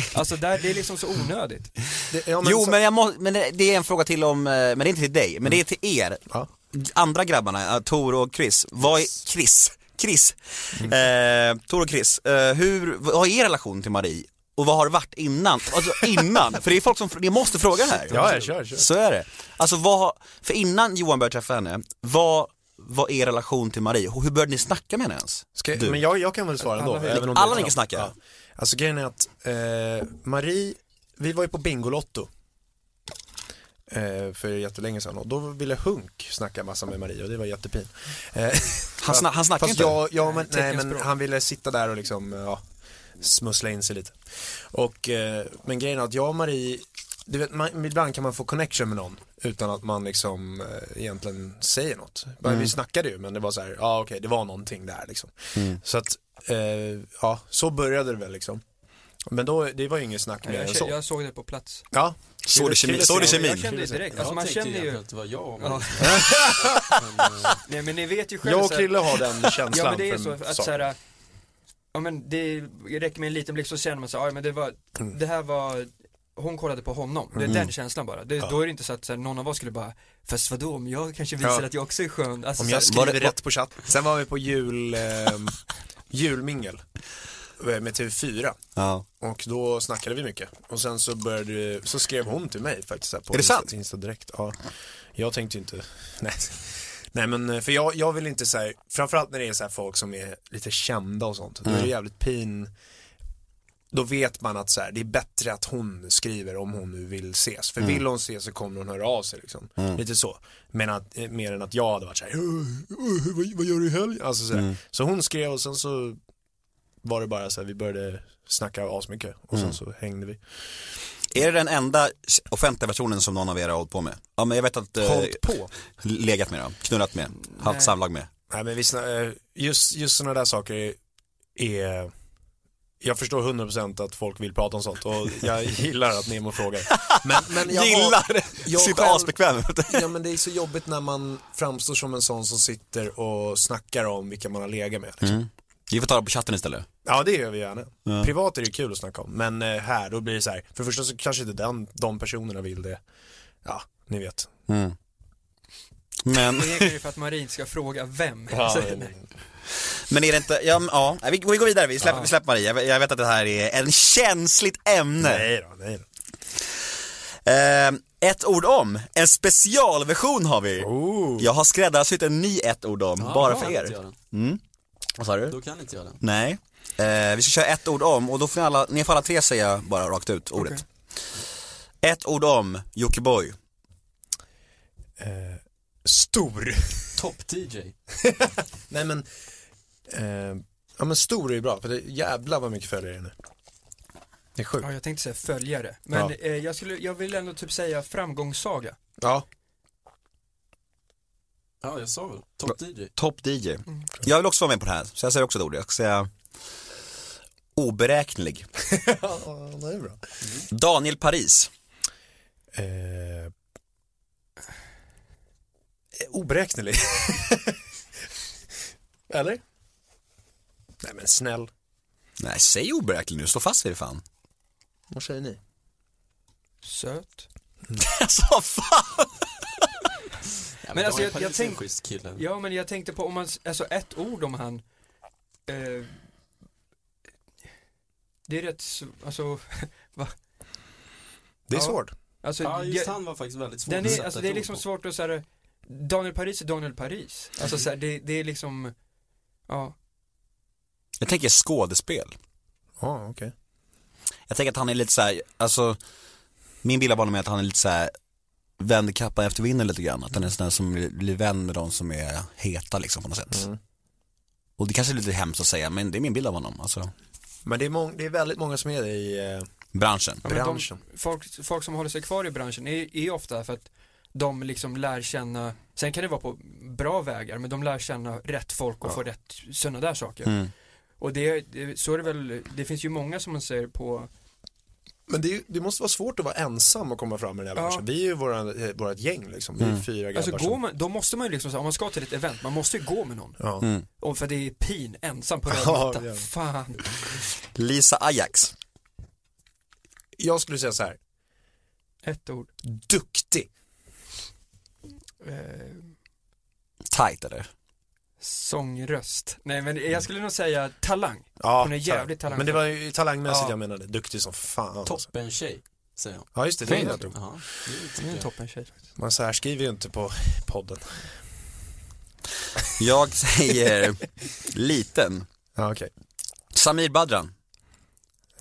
så. Alltså där, det är liksom så onödigt. Det, ja, men jo så- men, jag må, men det är en fråga till om, eh, men det är inte till dig, men det är till er. Ja. Andra grabbarna, eh, Tor och Chris, vad är, Chris, Chris, eh, Tor och Chris, eh, hur, vad är er relation till Marie? Och vad har det varit innan? Alltså innan, för det är folk som, ni måste fråga här. Ja, jag kör, kör. Så är det. Alltså vad, för innan Johan började träffa henne, vad var er relation till Marie? Hur började ni snacka med henne ens? Ska, Du. men jag, jag kan väl svara ändå. Alla- även om alla är ni kan snacka. Ja. Alltså grejen är att eh, Marie, vi var ju på Bingolotto eh, för jättelänge sedan och då ville Hunk snacka massa med Marie och det var jättepin. Eh, Han, sna, han snackar Fast inte? jag, ja, men, nej, men han ville sitta där och liksom, ja, smussla in sig lite. Och, eh, men grejen är att jag och Marie, du vet, man, ibland kan man få connection med någon utan att man liksom eh, egentligen säger något. Mm. Vi snackade ju men det var så här, ja okej det var någonting där liksom. Mm. Så att, eh, ja så började det väl liksom. Men då, det var ju inget snack mer Jag, än så. jag såg det på plats. Ja. Såg du såg kemin? Jag kände det direkt, alltså man känner ju att det var jag. Ja. Men, Nej men ni vet ju själv Jag och Krille har den känslan Ja men det är för så att så här, ja men det räcker med en liten blick så känner man så ja men det var, det här var, hon kollade på honom, det är Mm. den känslan bara. Det, Ja. Då är det inte så att så här, någon av oss skulle bara, fast vadå om jag kanske visar Ja. att jag också är skön. Alltså, Om så jag här, skriver det- rätt på chatt. Sen var vi på jul, eh, julmingel med TV4 Ja. och då snackade vi mycket och sen så började, så skrev hon till mig faktiskt så här, på Är det Insta, sant? Insta direkt. Ja. Jag tänkte ju inte, nej. Nej men eh, för jag, jag vill inte säga, framförallt när det är så här folk som är lite kända och sånt, då är Mm. det jävligt pin då vet man att så här, det är bättre att hon skriver om hon nu vill ses. För Mm. vill hon ses så kommer hon höra av sig liksom. Lite så. Men att, eh, mer än att jag hade varit såhär, vad, vad gör du i helgen? Alltså så, Mm. så hon skrev och sen så var det bara så här, vi började snacka asmycket och Mm. sen så hängde vi. Är det den enda offentliga versionen som någon av er har hållit på med? Ja men jag vet att, eh, Hållit på? legat med då, knullat med, haft samlag med. Nej men vi eh, just, just sådana där saker är, jag förstår 100% att folk vill prata om sånt och jag gillar att Nemo frågar. Men, men jag Gillar jag Sitter själv- asbekväm. Ja men det är så jobbigt när man framstår som en sån som sitter och snackar om vilka man har legat med. Liksom. Mm. Vi får ta det på chatten istället. Ja det gör vi gärna. Ja. Privat är det kul att snacka om, men eh, här då blir det så här. för det första så kanske inte den, de personerna vill det. Ja, ni vet. Mm. Men, Egentligen är det för att Marin ska fråga vem. Ja, Så- men- nej. men är det inte, ja, ja vi, vi går vidare, vi släpper, Ja. vi släpper Maria. Jag, jag vet att det här är en känsligt ämne. Nej då, nej då. Eh, ett ord om, en specialversion har vi. Oh. Jag har skräddarsytt en ny ett ord om, Ja, bara för inte er. Mm. Vad sa du? Då kan inte jag den. Nej. Eh, vi ska köra ett ord om och då får ni alla, ni får alla tre säga bara rakt ut ordet. Okej. Ett ord om Jockiboi. Eh, stor. Topp-DJ. Nej men, eh, ja men stor är ju bra för det jävlar vad mycket följare det är nu. Det är sjukt. Ja, jag tänkte säga följare. Men Ja. eh, jag, skulle, jag vill ändå typ säga framgångssaga. Ja. Ja, jag sa väl. Topp-DJ. Top DJ. Jag vill också vara med på det här, så jag säger också ett ord. Jag ska säga oberäknelig. ja, det är bra. Daniel Paris. Eh, oberäknelig. Eller? Nej men snäll. Nej, säg oberäknelig nu, stå fast vid det fan. Vad säger ni? Söt. Alltså fan! Men alltså, jag- jag tänk-. Ja, men jag tänkte på om man, alltså ett ord om han. Eh, det är rätt, alltså, Det är Ja. svårt. alltså, Ja, just jag- han var faktiskt väldigt svår den att är, sätta alltså det är liksom på. svårt att säga Daniel Paris är Daniel Paris. Alltså så här, det, det är liksom, ja. Jag tänker skådespel. Ja, okej. Jag tänker att han är lite så här, alltså min bild av honom är att han är lite så här vänder kappan efter vinden lite grann. Att han är sån där som blir vän med de som är heta liksom på något sätt. Mm. Och det kanske är lite hemskt att säga men det är min bild av honom, alltså Men det är, mång- det är väldigt många som är det i eh, branschen. Ja, branschen. De, folk, folk som håller sig kvar i branschen är, är ofta för att de liksom lär känna, sen kan det vara på bra vägar, men de lär känna rätt folk och Ja. få rätt sådana där saker. Mm. Och det, det, så är det väl, det finns ju många som man ser på, Men det, det måste vara svårt att vara ensam och komma fram i den här Ja. branschen. Vi är ju våra, eh, vårat gäng liksom. Vi är Mm. fyra grabbar alltså går man, då måste man ju liksom, om man ska till ett event, man måste ju gå med någon. Ja. Mm. Och för det är pin, ensam på röd Ja, ja. Fan. Lisa Ajax. Jag skulle säga så här. Ett ord. duktig. Eh, Tight eller? Sångröst. Nej men jag skulle nog säga talang. Ja, Hon är jävligt talang. Men det var ju talangmässigt Ja. jag menade. Duktig som fan. Alltså. Toppen tjej, säger han. Ja just det, det är Fint. jag tror. Jaha, det Det är en toppen tjej. Man så här skriver ju inte på podden. Jag säger liten. Ja okej. Samir Badran.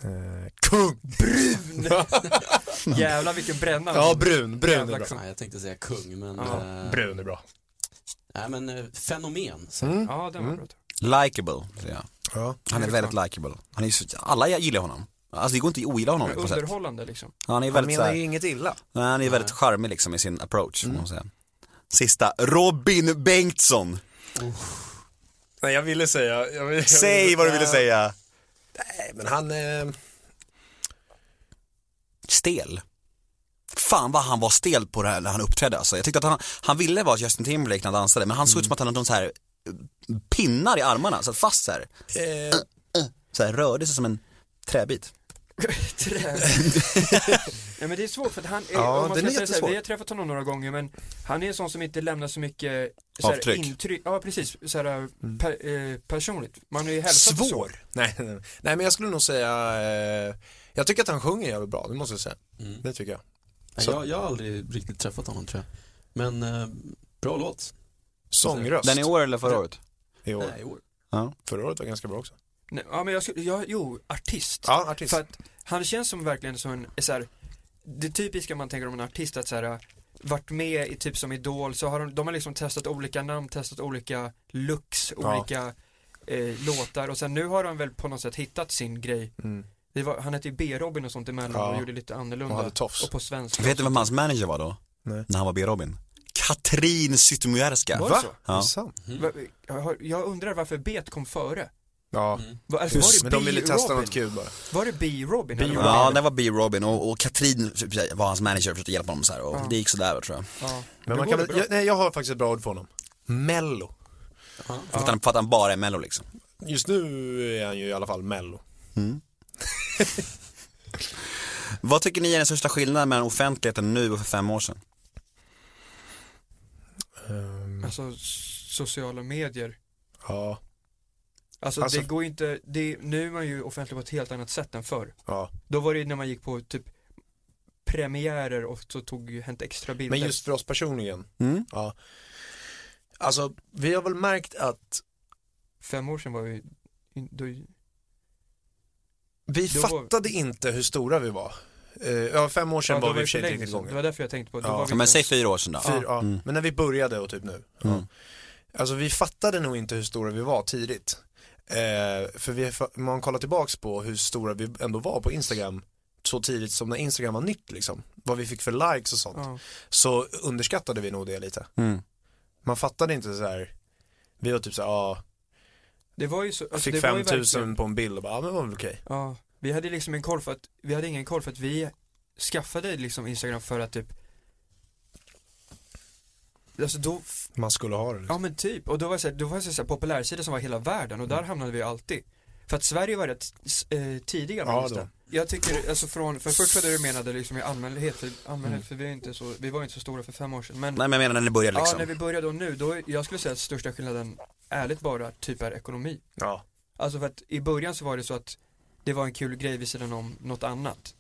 Eh, kung! Brun! Jävlar vilken bränna. ja brun, brun är Jävla bra. kung. Nej, jag tänkte säga kung, men... Ja, eh, Brun är bra. Nej, men eh, fenomen. Så. Mm. Ja, den var Mm. bra. Likeable, säger jag. Ja. Han är väldigt likeable. Han är så, alla gillar honom. Alltså det går inte att ogilla honom på något sätt. Underhållande liksom. Han är Han väldigt så menar ju inget illa. nej, han är väldigt charmig liksom i sin approach, mm. man säga. Sista, Robin Bengtsson. Nej jag ville säga. Jag ville, Säg vad du ville säga. Nej men han, eh, Stel. Fan vad han var stel på det här när han uppträdde alltså. Jag tyckte att han, han ville vara Justin Timberlake när han dansade men han såg ut som att han hade någon så här eh, pinnar i armarna, satt fast så här. eh, Så här rörde sig som en träbit. Trä. Nej men det är svårt för att han är, Ja, om man den ska är säga så här, vi har träffat honom några gånger men han är en sån som inte lämnar så mycket så här, Avtryck. intryck, ja precis, så här, per, eh, personligt. Man har ju hälsat så. svår. Nej, nej, nej. nej men jag skulle nog säga, eh, jag tycker att han sjunger jävligt bra, det måste jag säga. Mm. Det tycker jag. Så- Jag, jag har aldrig riktigt träffat honom tror jag. Men eh, bra låt. Sångröst. Den i år eller förra året? I år. Nej, i år. Ja. Förra året var ganska bra också. Nej, ja men jag skulle, ja, jo, artist. Ja, artist. För att han känns som verkligen som en, så här, det typiska man tänker om en artist att så här, varit med i typ som Idol så har de, de har liksom testat olika namn, testat olika looks, Ja. olika eh, låtar och sen nu har de väl på något sätt hittat sin grej. Mm. Var, han hette ju B-Robin och sånt emellan Ja. och gjorde lite annorlunda. Och hade tofs. Och på svenska. Vet du vem hans manager var då? Nej. När han var B-Robin? Katrin Zytomierska. Var det så? Ja. sant? Va- Jag, undrar varför Bet kom före. Ja. Va, alltså, var det Men de ville testa B-Robin? något kul bara. Var det B-Robin? Ja, det var B. Robin och, och Katrin var hans manager och försökte hjälpa honom så här och Ja. det gick sådär tror jag. Ja. Men man kan jag, nej, jag har faktiskt ett bra ord för honom. Mello. För att han, för att han bara är mello liksom. Just nu är han ju i alla fall mello. Vad tycker ni är den största skillnaden mellan offentligheten nu och för fem år sedan? Ehm, Alltså sociala medier. ja, Alltså, Alltså- det går inte, det, nu är man ju offentlig på ett helt annat sätt än förr. ja. Då var det när man gick på typ premiärer och så tog ju Hänt Extra bilder. Men just för oss personligen. Mm. Ja. Alltså, vi har väl märkt att Fem år sedan var vi, då, vi Då var- fattade inte hur stora vi var. Eh, ja, fem år sedan ja, var vi i det och för sig inte länge riktigt sedan. igång. Det var därför jag tänkte på, då Ja. Ja, men säg fyra år sedan då. Fyra, ja. Mm. Men när vi började och typ nu. Ja. Mm. Alltså vi fattade nog inte hur stora vi var tidigt. Eh, för vi, man kollar tillbaks på hur stora vi ändå var på Instagram så tidigt som när Instagram var nytt liksom. Vad vi fick för likes och sånt. Ja. Så underskattade vi nog det lite. Mm. Man fattade inte så här. Vi var typ så här, ja, Det var ju så, alltså, fick det var ju 5000 verkligen- på en bild och bara, ja men det var väl okej. Ja, vi hade liksom en koll för att, vi hade ingen koll för att vi skaffade liksom Instagram för att typ Alltså då, Man skulle ha det. Liksom. ja men typ, och då var det så här, då var det så här populärsida som var hela världen och där Mm. hamnade vi alltid För att Sverige var rätt eh, tidiga med Ja, då. Jag tycker, alltså från, för först var det du menade liksom i allmänhet, för, allmänhet, Mm. för vi, är inte så, vi var inte så stora för fem år sedan men Nej men jag menar när ni började Ja, liksom. när vi började och nu, då, jag skulle säga att största skillnaden ärligt bara typ är ekonomi Ja. Alltså för att i början så var det så att det var en kul grej vid sidan om något annat.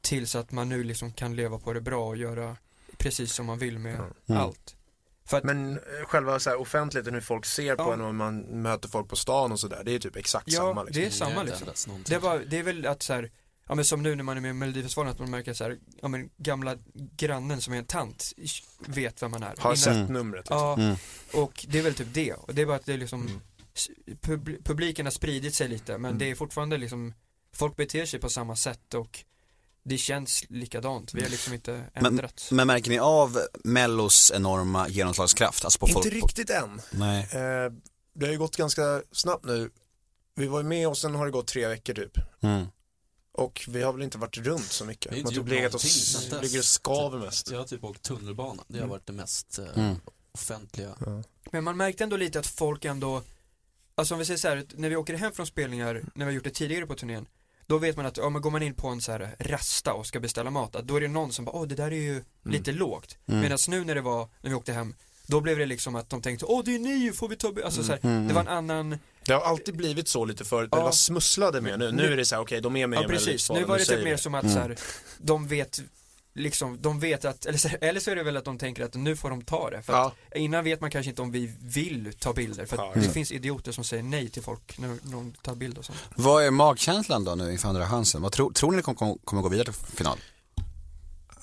Tills att man nu liksom kan leva på det bra och göra precis som man vill med Mm. allt. För att, Men eh, själva så här, offentligheten, hur folk ser på Ja. en och man möter folk på stan och sådär, det är typ exakt ja, samma liksom. det är samma har inte liksom. ändrats någonting. Det, var, det är väl att så här, ja men som nu när man är med i Melodifestivalen att man märker att så här, ja men gamla grannen som är en tant vet vem man är. Har sett Mm. numret. Liksom. Ja, Mm. och det är väl typ det. Och det är bara att det är liksom, Mm. pub, publiken har spridit sig lite men Mm. det är fortfarande liksom, folk beter sig på samma sätt och det känns likadant. Vi har liksom inte Men, ändrat. men märker ni av Mellos enorma genomslagskraft? Alltså på Inte folk, riktigt än. Nej. Eh, det har ju gått ganska snabbt nu. Vi var ju med och sen har det gått tre veckor typ. Mm. Och vi har väl inte varit runt så mycket. Vi har typ legat och, ligger och skaver mest. Jag har typ åkt tunnelbana, det har Mm. varit det mest eh, Mm. offentliga. Men man märkte ändå lite att folk ändå, alltså om vi säger så här, när vi åker hem från spelningar, när vi har gjort det tidigare på turnén, då vet man att, ja men går man in på en så här rasta och ska beställa mat, då är det någon som bara, åh det där är ju lite lågt. Mm. Medan nu när det var, när vi åkte hem, då blev det liksom att de tänkte, åh det är ni, får vi ta, bi-" alltså så här, Mm. det var en annan, Det har alltid blivit så lite förut, men Ja. det var smusslade med nu. Nu Nu- är det så här, okej de är med ja i precis, nu var det typ mer som att Mm. så här, de vet Liksom, de vet att, eller så, eller så är det väl att de tänker att nu får de ta det. För att Ja, innan vet man kanske inte om vi vill ta bilder. För att Ja, det finns idioter som säger nej till folk när de tar bild och sånt. Vad är magkänslan då nu inför andra chansen? Vad tror, tror ni kommer kom, kommer gå vidare till final?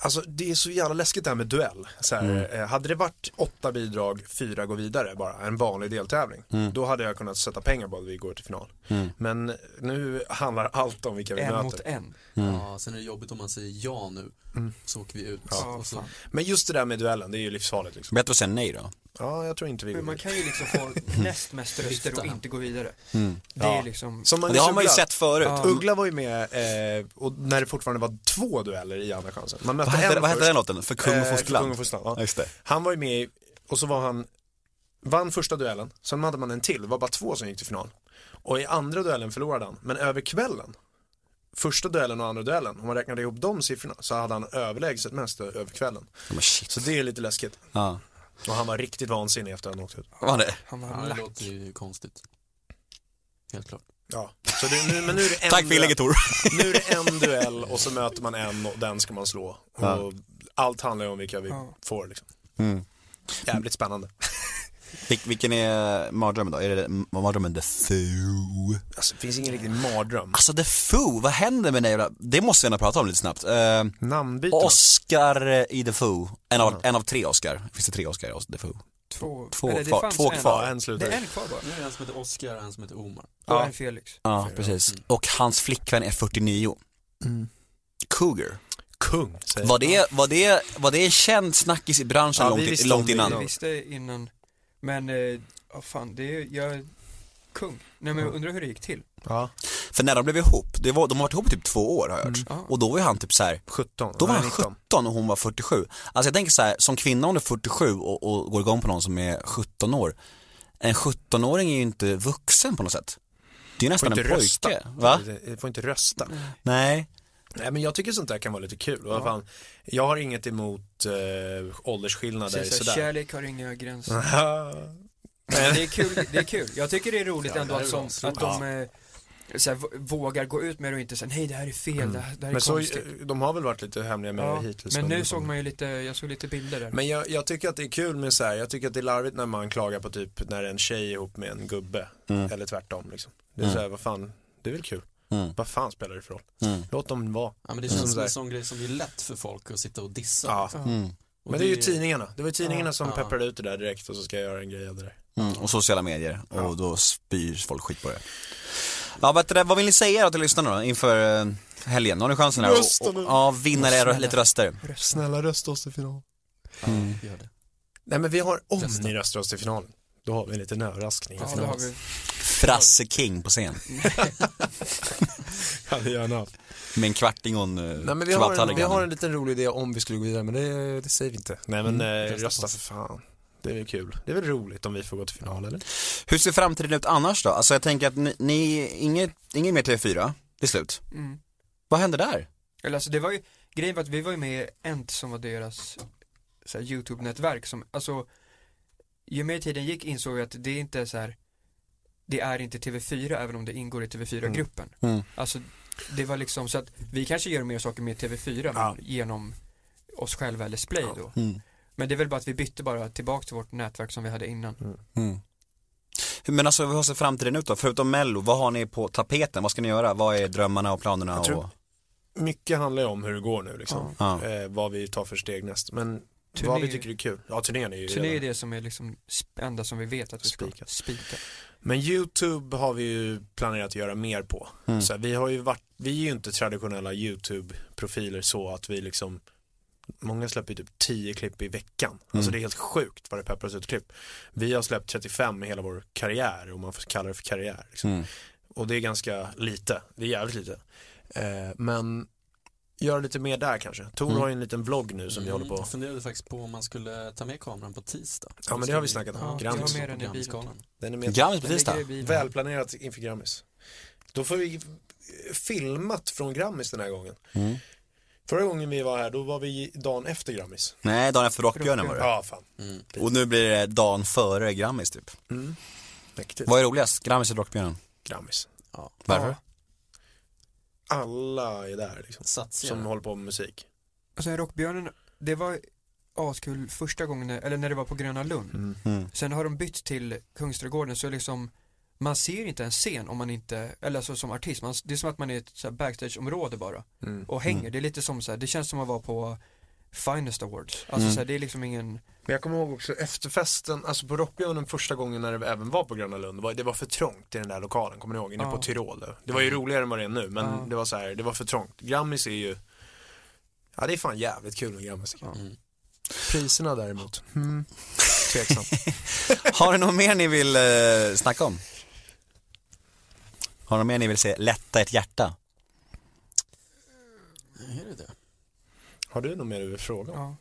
Alltså det är så jävla läskigt det här med duell. Så här, Mm. eh, hade det varit åtta bidrag, fyra går vidare bara, en vanlig deltävling. Mm. Då hade jag kunnat sätta pengar på att vi går till final. Mm. Men nu handlar allt om vilka vi En möter. mot en. Mm. Ja, sen är det jobbigt om man säger ja nu, Mm. så åker vi ut. Ja, och så. Men just det där med duellen, det är ju livsfarligt liksom. Bättre att säga nej då? Ja, jag tror inte vi går Men man kan ju liksom få näst mest röster och inte gå vidare. Mm. Det är Ja. liksom, Som Det Magnus har man ju Uggla. sett förut. Ja. Uggla var ju med eh, och när det fortfarande var två dueller i Andra chansen. Man mötte Vad hette, vad hette den låten? För kung och Eh, för fosterland? Kung och ja. Just det. Han var ju med i- och så var han, vann första duellen, sen hade man en till, det var bara två som gick till final. Och i andra duellen förlorade han, men över kvällen, första duellen och andra duellen, om man räknade ihop de siffrorna så hade han överlägset mest över kvällen. Shit. Så det är lite läskigt. Ja. Och han var riktigt vansinnig efter att han åkte ut. Var det? han ja, var det lack. låter ju konstigt. Helt klart. Ja, så det, nu, men nu är det en Tack för inlägget duell, Tor. nu är det en duell och så möter man en och den ska man slå. Ja. Och allt handlar ju om vilka vi Ja. får liksom. Mm. Jävligt spännande. Vil- vilken är mardrömmen då? Är det mardrömmen The Foo? Alltså det finns ingen riktig mardröm. Alltså The Foo, vad händer med den. Det måste vi ändå prata om lite snabbt. Uh, Namnbytena. Oscar i The Foo, en av, en av tre Oscar. Finns det tre Oscar i The Foo? Två, Två eller det kvar- fanns två en. kvar. En Det slutar. är en kvar bara. Nu är det en som heter Oscar och en som heter Omar. Och Ja. en Felix. Ja, precis. Och hans flickvän är 49. Cougar. Kung, säger Var det, var, det, var det en känd snackis i branschen Ja, vi långt, långt innan? Jag visste innan, men, eh, ja fan det är, jag, kung. Nej men jag undrar hur det gick till. Ja. För när de blev ihop, det var, de har varit ihop i typ två år har jag hört. Ja. Och då var ju han typ så här 17. Då var han 19. 17 och hon var 47. Alltså jag tänker så här, som kvinna om du är 47 och, och går igång på någon som är 17 år. En 17-åring är ju inte vuxen på något sätt. Det är ju Får nästan inte en rösta. pojke. Va? Du får inte rösta. Nej. Nej men jag tycker sånt där kan vara lite kul. Vad fan, jag har inget emot eh, åldersskillnader Så, så, sådär. kärlek har inga gränser. Det är kul, det är kul. Jag tycker det är roligt Ja, ändå att, är som, bra. att de eh, så här, v- vågar gå ut med det och inte säga nej det här är fel, det, här, det här är Men så, konstigt. de har väl varit lite hemliga med Ja, det hittills. men nu såg man ju lite, jag såg lite bilder där. Men jag, jag tycker att det är kul med så här, jag tycker att det är larvigt när man klagar på typ när en tjej är ihop med en gubbe. Mm. Eller tvärtom liksom. Det är Mm. så här, vad fan, det är väl kul. Mm. Vad fan spelar det för roll? Mm. Låt dem vara. Ja, men det Som känns som där. en sån grej som blir lätt för folk att sitta och dissa. Ja. Mm. Och Men det är ju tidningarna. Det var ju tidningarna Ja. som Ja. pepprade ut det där direkt och så ska jag göra en grej av det där. Mm. Och sociala medier. Och då spyr folk skit på det. Ja, vet du, det, vad vill ni säga då till lyssnarna då, inför eh, helgen? Nu har ni chansen här Rösta och, nu. och, ja, vinna er lite röster. Snälla rösta oss till final. Ja, gör det. Nej men vi har, om Rösta. ni röstar oss till finalen, då har vi en liten överraskning ja, har vi. Frasse King på scen. Hade gärna haft. Med en kvarting och en eh, Nej men vi har, en, vi har en liten rolig idé om vi skulle gå vidare men det, det säger vi inte. Nej men Mm, eh, rösta för fan. Det är väl kul. Det är väl roligt om vi får gå till final eller? Hur ser framtiden ut annars då? Alltså jag tänker att ni, ni inget, inget mer TV4, det är slut. Mm. Vad händer där? Eller alltså det var ju, grejen var att vi var ju med i Ent som var deras så här, YouTube-nätverk som, alltså ju mer tiden gick insåg jag att det är inte så här det är inte TV4 även om det ingår i TV4-gruppen. Mm. Alltså det var liksom så att vi kanske gör mer saker med TV4 Ja. men genom oss själva eller Splay då. Mm. Men det är väl bara att vi bytte bara tillbaka till vårt nätverk som vi hade innan. Mm. Men alltså hur ser framtiden ut då? Förutom mello, vad har ni på tapeten? Vad ska ni göra? Vad är drömmarna och planerna? Jag tror- och... Mycket handlar ju om hur det går nu liksom. Ja. Eh, vad vi tar för steg näst. Men Turné- vad vi tycker är kul. Ja turnén är ju Så det är redan. det som är liksom enda som vi vet att vi ska Spikat. spika. Men YouTube har vi ju planerat att göra mer på. Mm. Så här, vi har ju varit, vi är ju inte traditionella YouTube-profiler så att vi liksom Många släpper ju typ 10 klipp i veckan. Alltså Mm. det är helt sjukt vad det peppras ut klipp. Vi har släppt 35 i hela vår karriär, om man får kalla det för karriär. Liksom. Mm. Och det är ganska lite, det är jävligt lite. Eh, men göra lite mer där kanske. Tor Mm. har ju en liten vlogg nu som vi håller på. Jag funderade faktiskt på om man skulle ta med kameran på tisdag. Ja men det har vi snackat om. Ja, Grammis. jag har med den är med. Grammis på tisdag? Välplanerat inför Grammis. Då får vi filmat från Grammis den här gången. Mm. Förra gången vi var här, då var vi dagen efter Grammis. Nej, dagen efter Rockbjörnen var det. Ja, fan. Mm. Och nu blir det dagen före Grammis typ. Mm. Mäktigt. Vad är roligast? Grammis eller Rockbjörnen? Grammis. Ja. Varför? Alla är där liksom. Satsar. Som håller på med musik. Och sen Rockbjörnen, det var askul första gången, eller när det var på Gröna Lund. Mm. Sen har de bytt till Kungsträdgården så liksom man ser inte en scen om man inte, eller alltså som artist, man, det är som att man är i ett så här backstageområde bara Mm. och hänger. Det är lite som så här, det känns som att vara på Finest Awards. Alltså så här, det är liksom ingen, Men jag kommer ihåg också efterfesten, alltså på Rockbjörnen första gången när det även var på Gröna Lund, det var för trångt i den där lokalen, kommer ni ihåg? Inne Ja. på Tyrol. där. Det var ju roligare än vad det är nu, men Ja. det var så här, det var för trångt. Grammis är ju, ja det är fan jävligt kul med Grammis. Mm. Priserna däremot, mm. tveksam. Har ni något mer ni vill eh, snacka om? Har ni något mer ni vill se lätta ett hjärta? Är det det? Har du något mer du vill fråga om?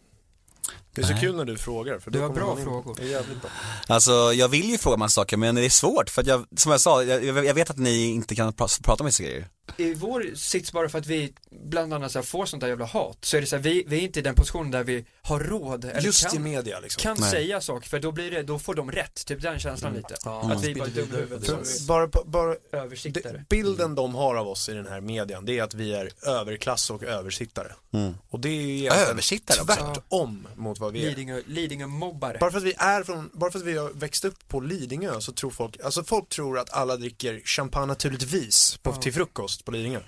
Det är så Nej. kul när du frågar. För Det var bra frågor. Det är jävligt bra. Alltså jag vill ju fråga massa saker men det är svårt för att jag, som jag sa, jag, jag vet att ni inte kan pra- prata om vissa grejer. I vår sits bara för att vi bland annat så här, får sånt där jävla hat så är det så här, vi, vi är inte i den positionen där vi har råd eller Just kan, i media liksom. kan Nej. säga saker för då blir det, då får de rätt, typ den känslan lite. Ja, att vi bara är på som bara, bara översittare. det, bilden de har av oss i den här median, det är att vi är överklass och översittare. Mm. Och det är ju Översittare tvärtom mot vad vi är. Lidingö, Lidingö-mobbare. Bara för att vi är från, bara för att vi har växt upp på Lidingö så tror folk, alltså folk tror att alla dricker champagne naturligtvis på, Ja. till frukost på Lidingö.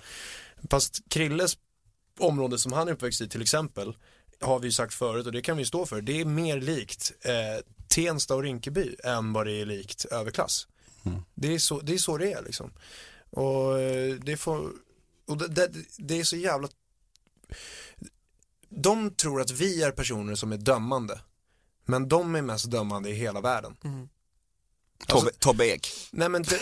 Fast Krilles område som han är uppväxt i till exempel, har vi sagt förut och det kan vi stå för, det är mer likt eh, Tensta och Rinkeby än vad det är likt överklass. Mm. Det, är så, det är så det är liksom. Och eh, det får, och det, det, det är så jävla de tror att vi är personer som är dömande. Men de är mest dömande i hela världen. Mm. Tobbe, Tobbe Ek. Nej men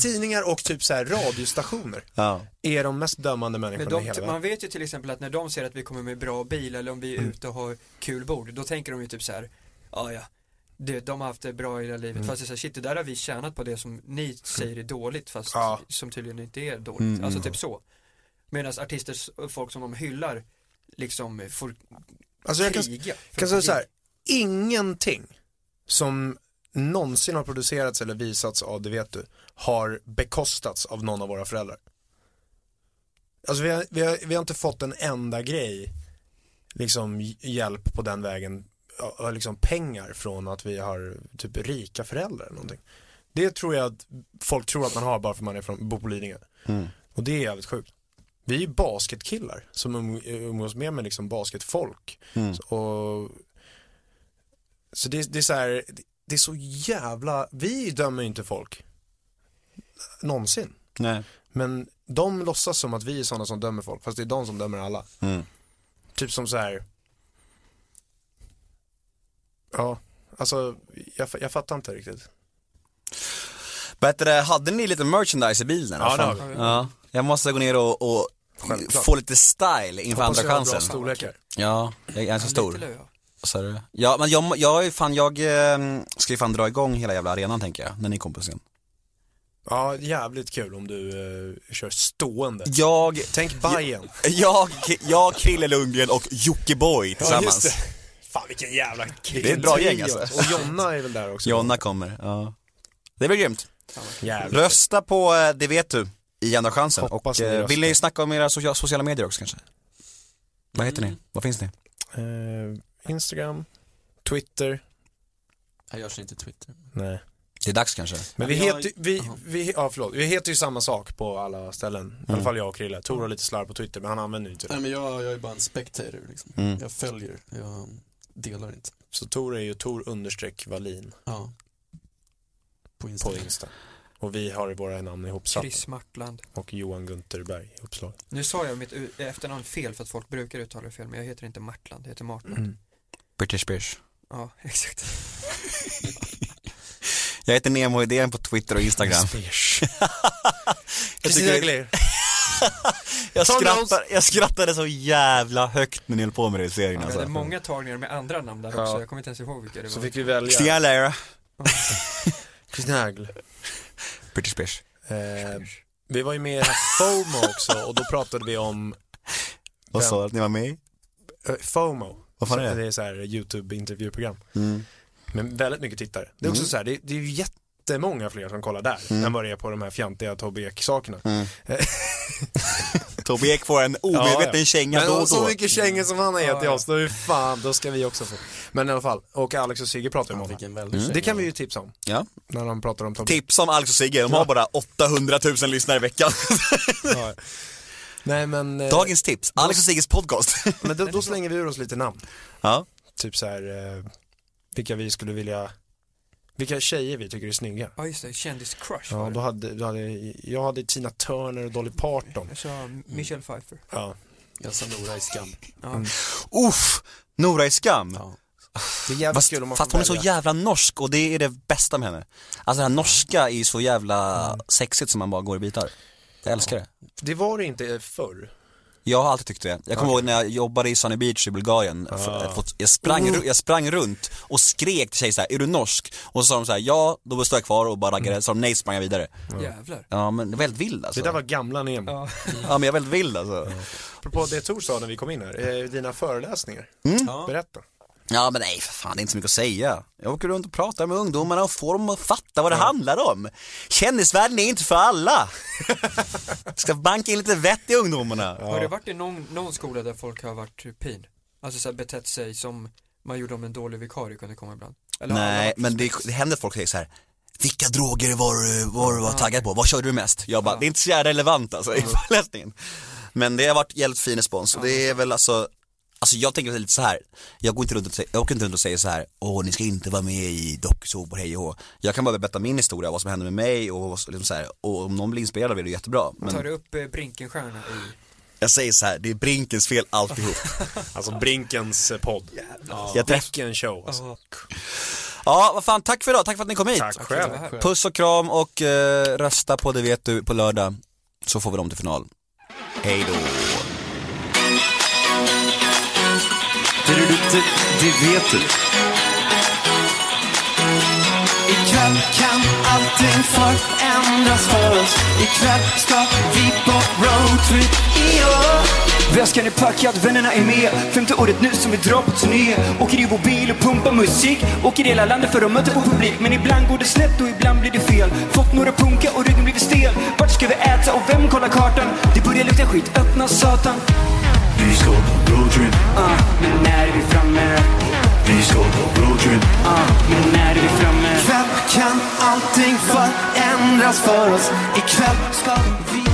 Tidningar och typ så här radiostationer Ja. är de mest dömande Men människorna i de, hela man världen. vet ju till exempel att när de ser att vi kommer med bra bil eller om vi är Mm. ute och har kul bord, då tänker de ju typ så här, ja ja, det, de har haft det bra i hela livet. Mm. Fast det är så här, shit det där har vi tjänat på det som ni säger är dåligt fast Ja. som tydligen inte är dåligt. Mm, Alltså typ så. Medan artister, folk som de hyllar, liksom får Alltså jag kan, kriga. kan att säga så här, ingenting som någonsin har producerats eller visats av, det vet du, har bekostats av någon av våra föräldrar. Alltså vi har, vi har, vi har inte fått en enda grej, liksom hj- hjälp på den vägen, liksom pengar från att vi har typ rika föräldrar eller någonting. Det tror jag att folk tror att man har bara för man är från, bor på Lidingö. Mm. Och det är jävligt sjukt. Vi är ju basketkillar som um- umgås med med liksom basketfolk. Mm. Och, så det, det är så här, det- är så jävla, vi dömer ju inte folk. Någonsin. Nej. Men de låtsas som att vi är sådana som dömer folk, fast det är de som dömer alla. Mm. Typ som så här. Ja, alltså jag, jag fattar inte riktigt. Bättre, hade ni lite merchandise i bilen? Ja, det har vi. ja. Jag måste gå ner och, och få lite style inför Hoppas andra har bra chansen. storlekar. Ja, jag är ganska stor. Lö, ja. Men jag, jag fan, jag eh, ska ju fan dra igång hela jävla arenan tänker jag, när ni kommer på scen. Ja, jävligt kul om du eh, kör stående. Jag, Tänk Bajen. jag, jag, Krille Lundgren och Jockiboi tillsammans. Ja. Fan vilken jävla Det är ett bra gäng, alltså. Och Jonna är väl där också? Jonna kommer, ja. Det blir grymt. Jävligt. Rösta på eh, Det vet du i Andra chansen. Hoppas och ni eh, vill ni snacka om era socia- sociala medier också kanske? Vad heter ni? Vad finns ni? Eh, Instagram, Twitter. Jag görs inte Twitter. Nej. Det är dags kanske? Men vi heter, vi, vi, ja förlåt, vi heter ju samma sak på alla ställen. I alla fall jag och Krille. Tor har lite slarv på Twitter men han använder ju inte det. Nej men jag, jag är bara en spectator liksom. Mm. Jag följer, jag delar inte. Så Tor är ju Tor understreck Wallin Ja. På Instagram. på Insta. Och vi har våra namn ihopsatta. Chris Martland. Och Johan Gunterberg i uppslag. Nu sa jag mitt efternamn fel för att folk brukar uttala det fel, men jag heter inte Martland, jag heter Martland. Mm. British Bish. Ja, exakt. Jag heter Nemo Idén på Twitter och Instagram. Spears. Jag, Kristina Aguilera. jag, skrattar, jag skrattade så jävla högt när ni höll på med det i serien Jag alltså. hade många tagningar med andra namn där Ja. också, jag kommer inte ens ihåg vilka det Så var. fick vi välja Kristina Aguilera. Kristina Aguilera. British Bish. Eh, vi var ju med i det FOMO också och då pratade vi om Vad sa du att ni var med i? eh, FOMO. Vad fan är det? Det är så här YouTube-intervjuprogram. Mm. Men väldigt mycket tittare. Det är också Mm. så här, det, det är ju jättemånga fler som kollar där Mm. än vad det är på de här fjantiga Tobbe Ek-sakerna. Mm. Tobbe Ek får en omedveten känga Men då och så då. mycket kängor som han har gett Ja, till ja. oss, då är fan, då ska vi också få. Men i alla fall, och Alex och Sigge pratar ju om väldig Mm. Det kan vi ju tipsa om, Ja. när de pratar om Tobbe. Tips om Alex och Sigge, de har bara 800 000 lyssnare i veckan. Nej men, eh, Dagens tips, Alex och Sigges podcast. men då, då slänger vi ur oss lite namn. ja. Typ så här, eh, vilka vi skulle vilja, vilka tjejer vi tycker är snygga. Ja just det, kändis-crush Ja, då hade, då hade, jag hade Tina Turner och Dolly Parton. Jag sa Michelle Pfeiffer. Ja. Jag sa Nora i skam. Ja. Mm. Uff, Nora i skam. Ja. Det är jävligt Fast, kul om man fast hon är så jävla norsk och det är det bästa med henne. Alltså det här norska är ju så jävla sexigt som man bara går i bitar. Jag älskar det. Det var det inte förr. Jag har alltid tyckt det. Jag kommer ihåg när jag jobbade i Sunny Beach i Bulgarien. Fått- Jag, sprang, ru- jag sprang runt och skrek till tjejer såhär, är du norsk? Och så sa de såhär, ja, då står jag kvar och bara raggade. Så sa de nej, sprang jag vidare. Jävlar. Ja men det var väldigt vild alltså. Det där var gamla Nemo. Ja. Ja men jag är väldigt vild alltså. Apropå det Tor sa när vi kom in här, eh, dina föreläsningar. Ja. Berätta. Ja men nej för fan, det är inte så mycket att säga. Jag åker runt och pratar med ungdomarna och får dem att fatta vad det handlar om. Kändisvärlden är inte för alla. Ska banka in lite vett i ungdomarna. Har det varit i någon, någon skola där folk har varit pin? Alltså så här betett sig som man gjorde om en dålig vikarie kunde komma ibland? Eller Nej, men det, det händer att folk säger så här. Vilka droger var du, var du var taggad på? Vad körde du mest? Jag bara, Ja. det är inte så jävla relevant alltså i föreläsningen. Men det har varit jävligt fin respons och det är väl alltså Alltså jag tänker lite så här. jag går inte runt och, sä- jag åker inte runt och säger så här. åh ni ska inte vara med i dokusåpor hej och hå." Jag kan bara berätta min historia, vad som hände med mig och, liksom så här. och om någon blir inspirerad av det är det jättebra. Tar Men du upp eh, Brinkenstierna i jag säger så här. det är Brinkens fel alltihop. Alltså Brinkens eh, podd. Jag träff, Vilken show alltså. Ja. Ja, vad fan, tack för idag, tack för att ni kom hit. Tack själv. Puss och kram och eh, rösta på Det vet du på lördag, så får vi dem till final. Hej då. Det, det, det vet du. Ikväll kan allting förändras för oss. Ikväll ska vi på roadtrip i år. Väskan är packad, vännerna är med. Femte året nu som vi drar på turné. Åker i vår bil och pumpar musik. Åker hela landet för att möta vår publik. Men ibland går det snett och ibland blir det fel. Fått några punka och ryggen blivit stel. Vart ska vi äta och vem kollar kartan? Det börjar lukta skit, öppna satan. Vi ska på roadtrip. Uh, men när är vi framme? Vi ska på roadtrip. Uh, men när är vi framme? Ikväll kan allting förändras för oss. Ikväll ska vi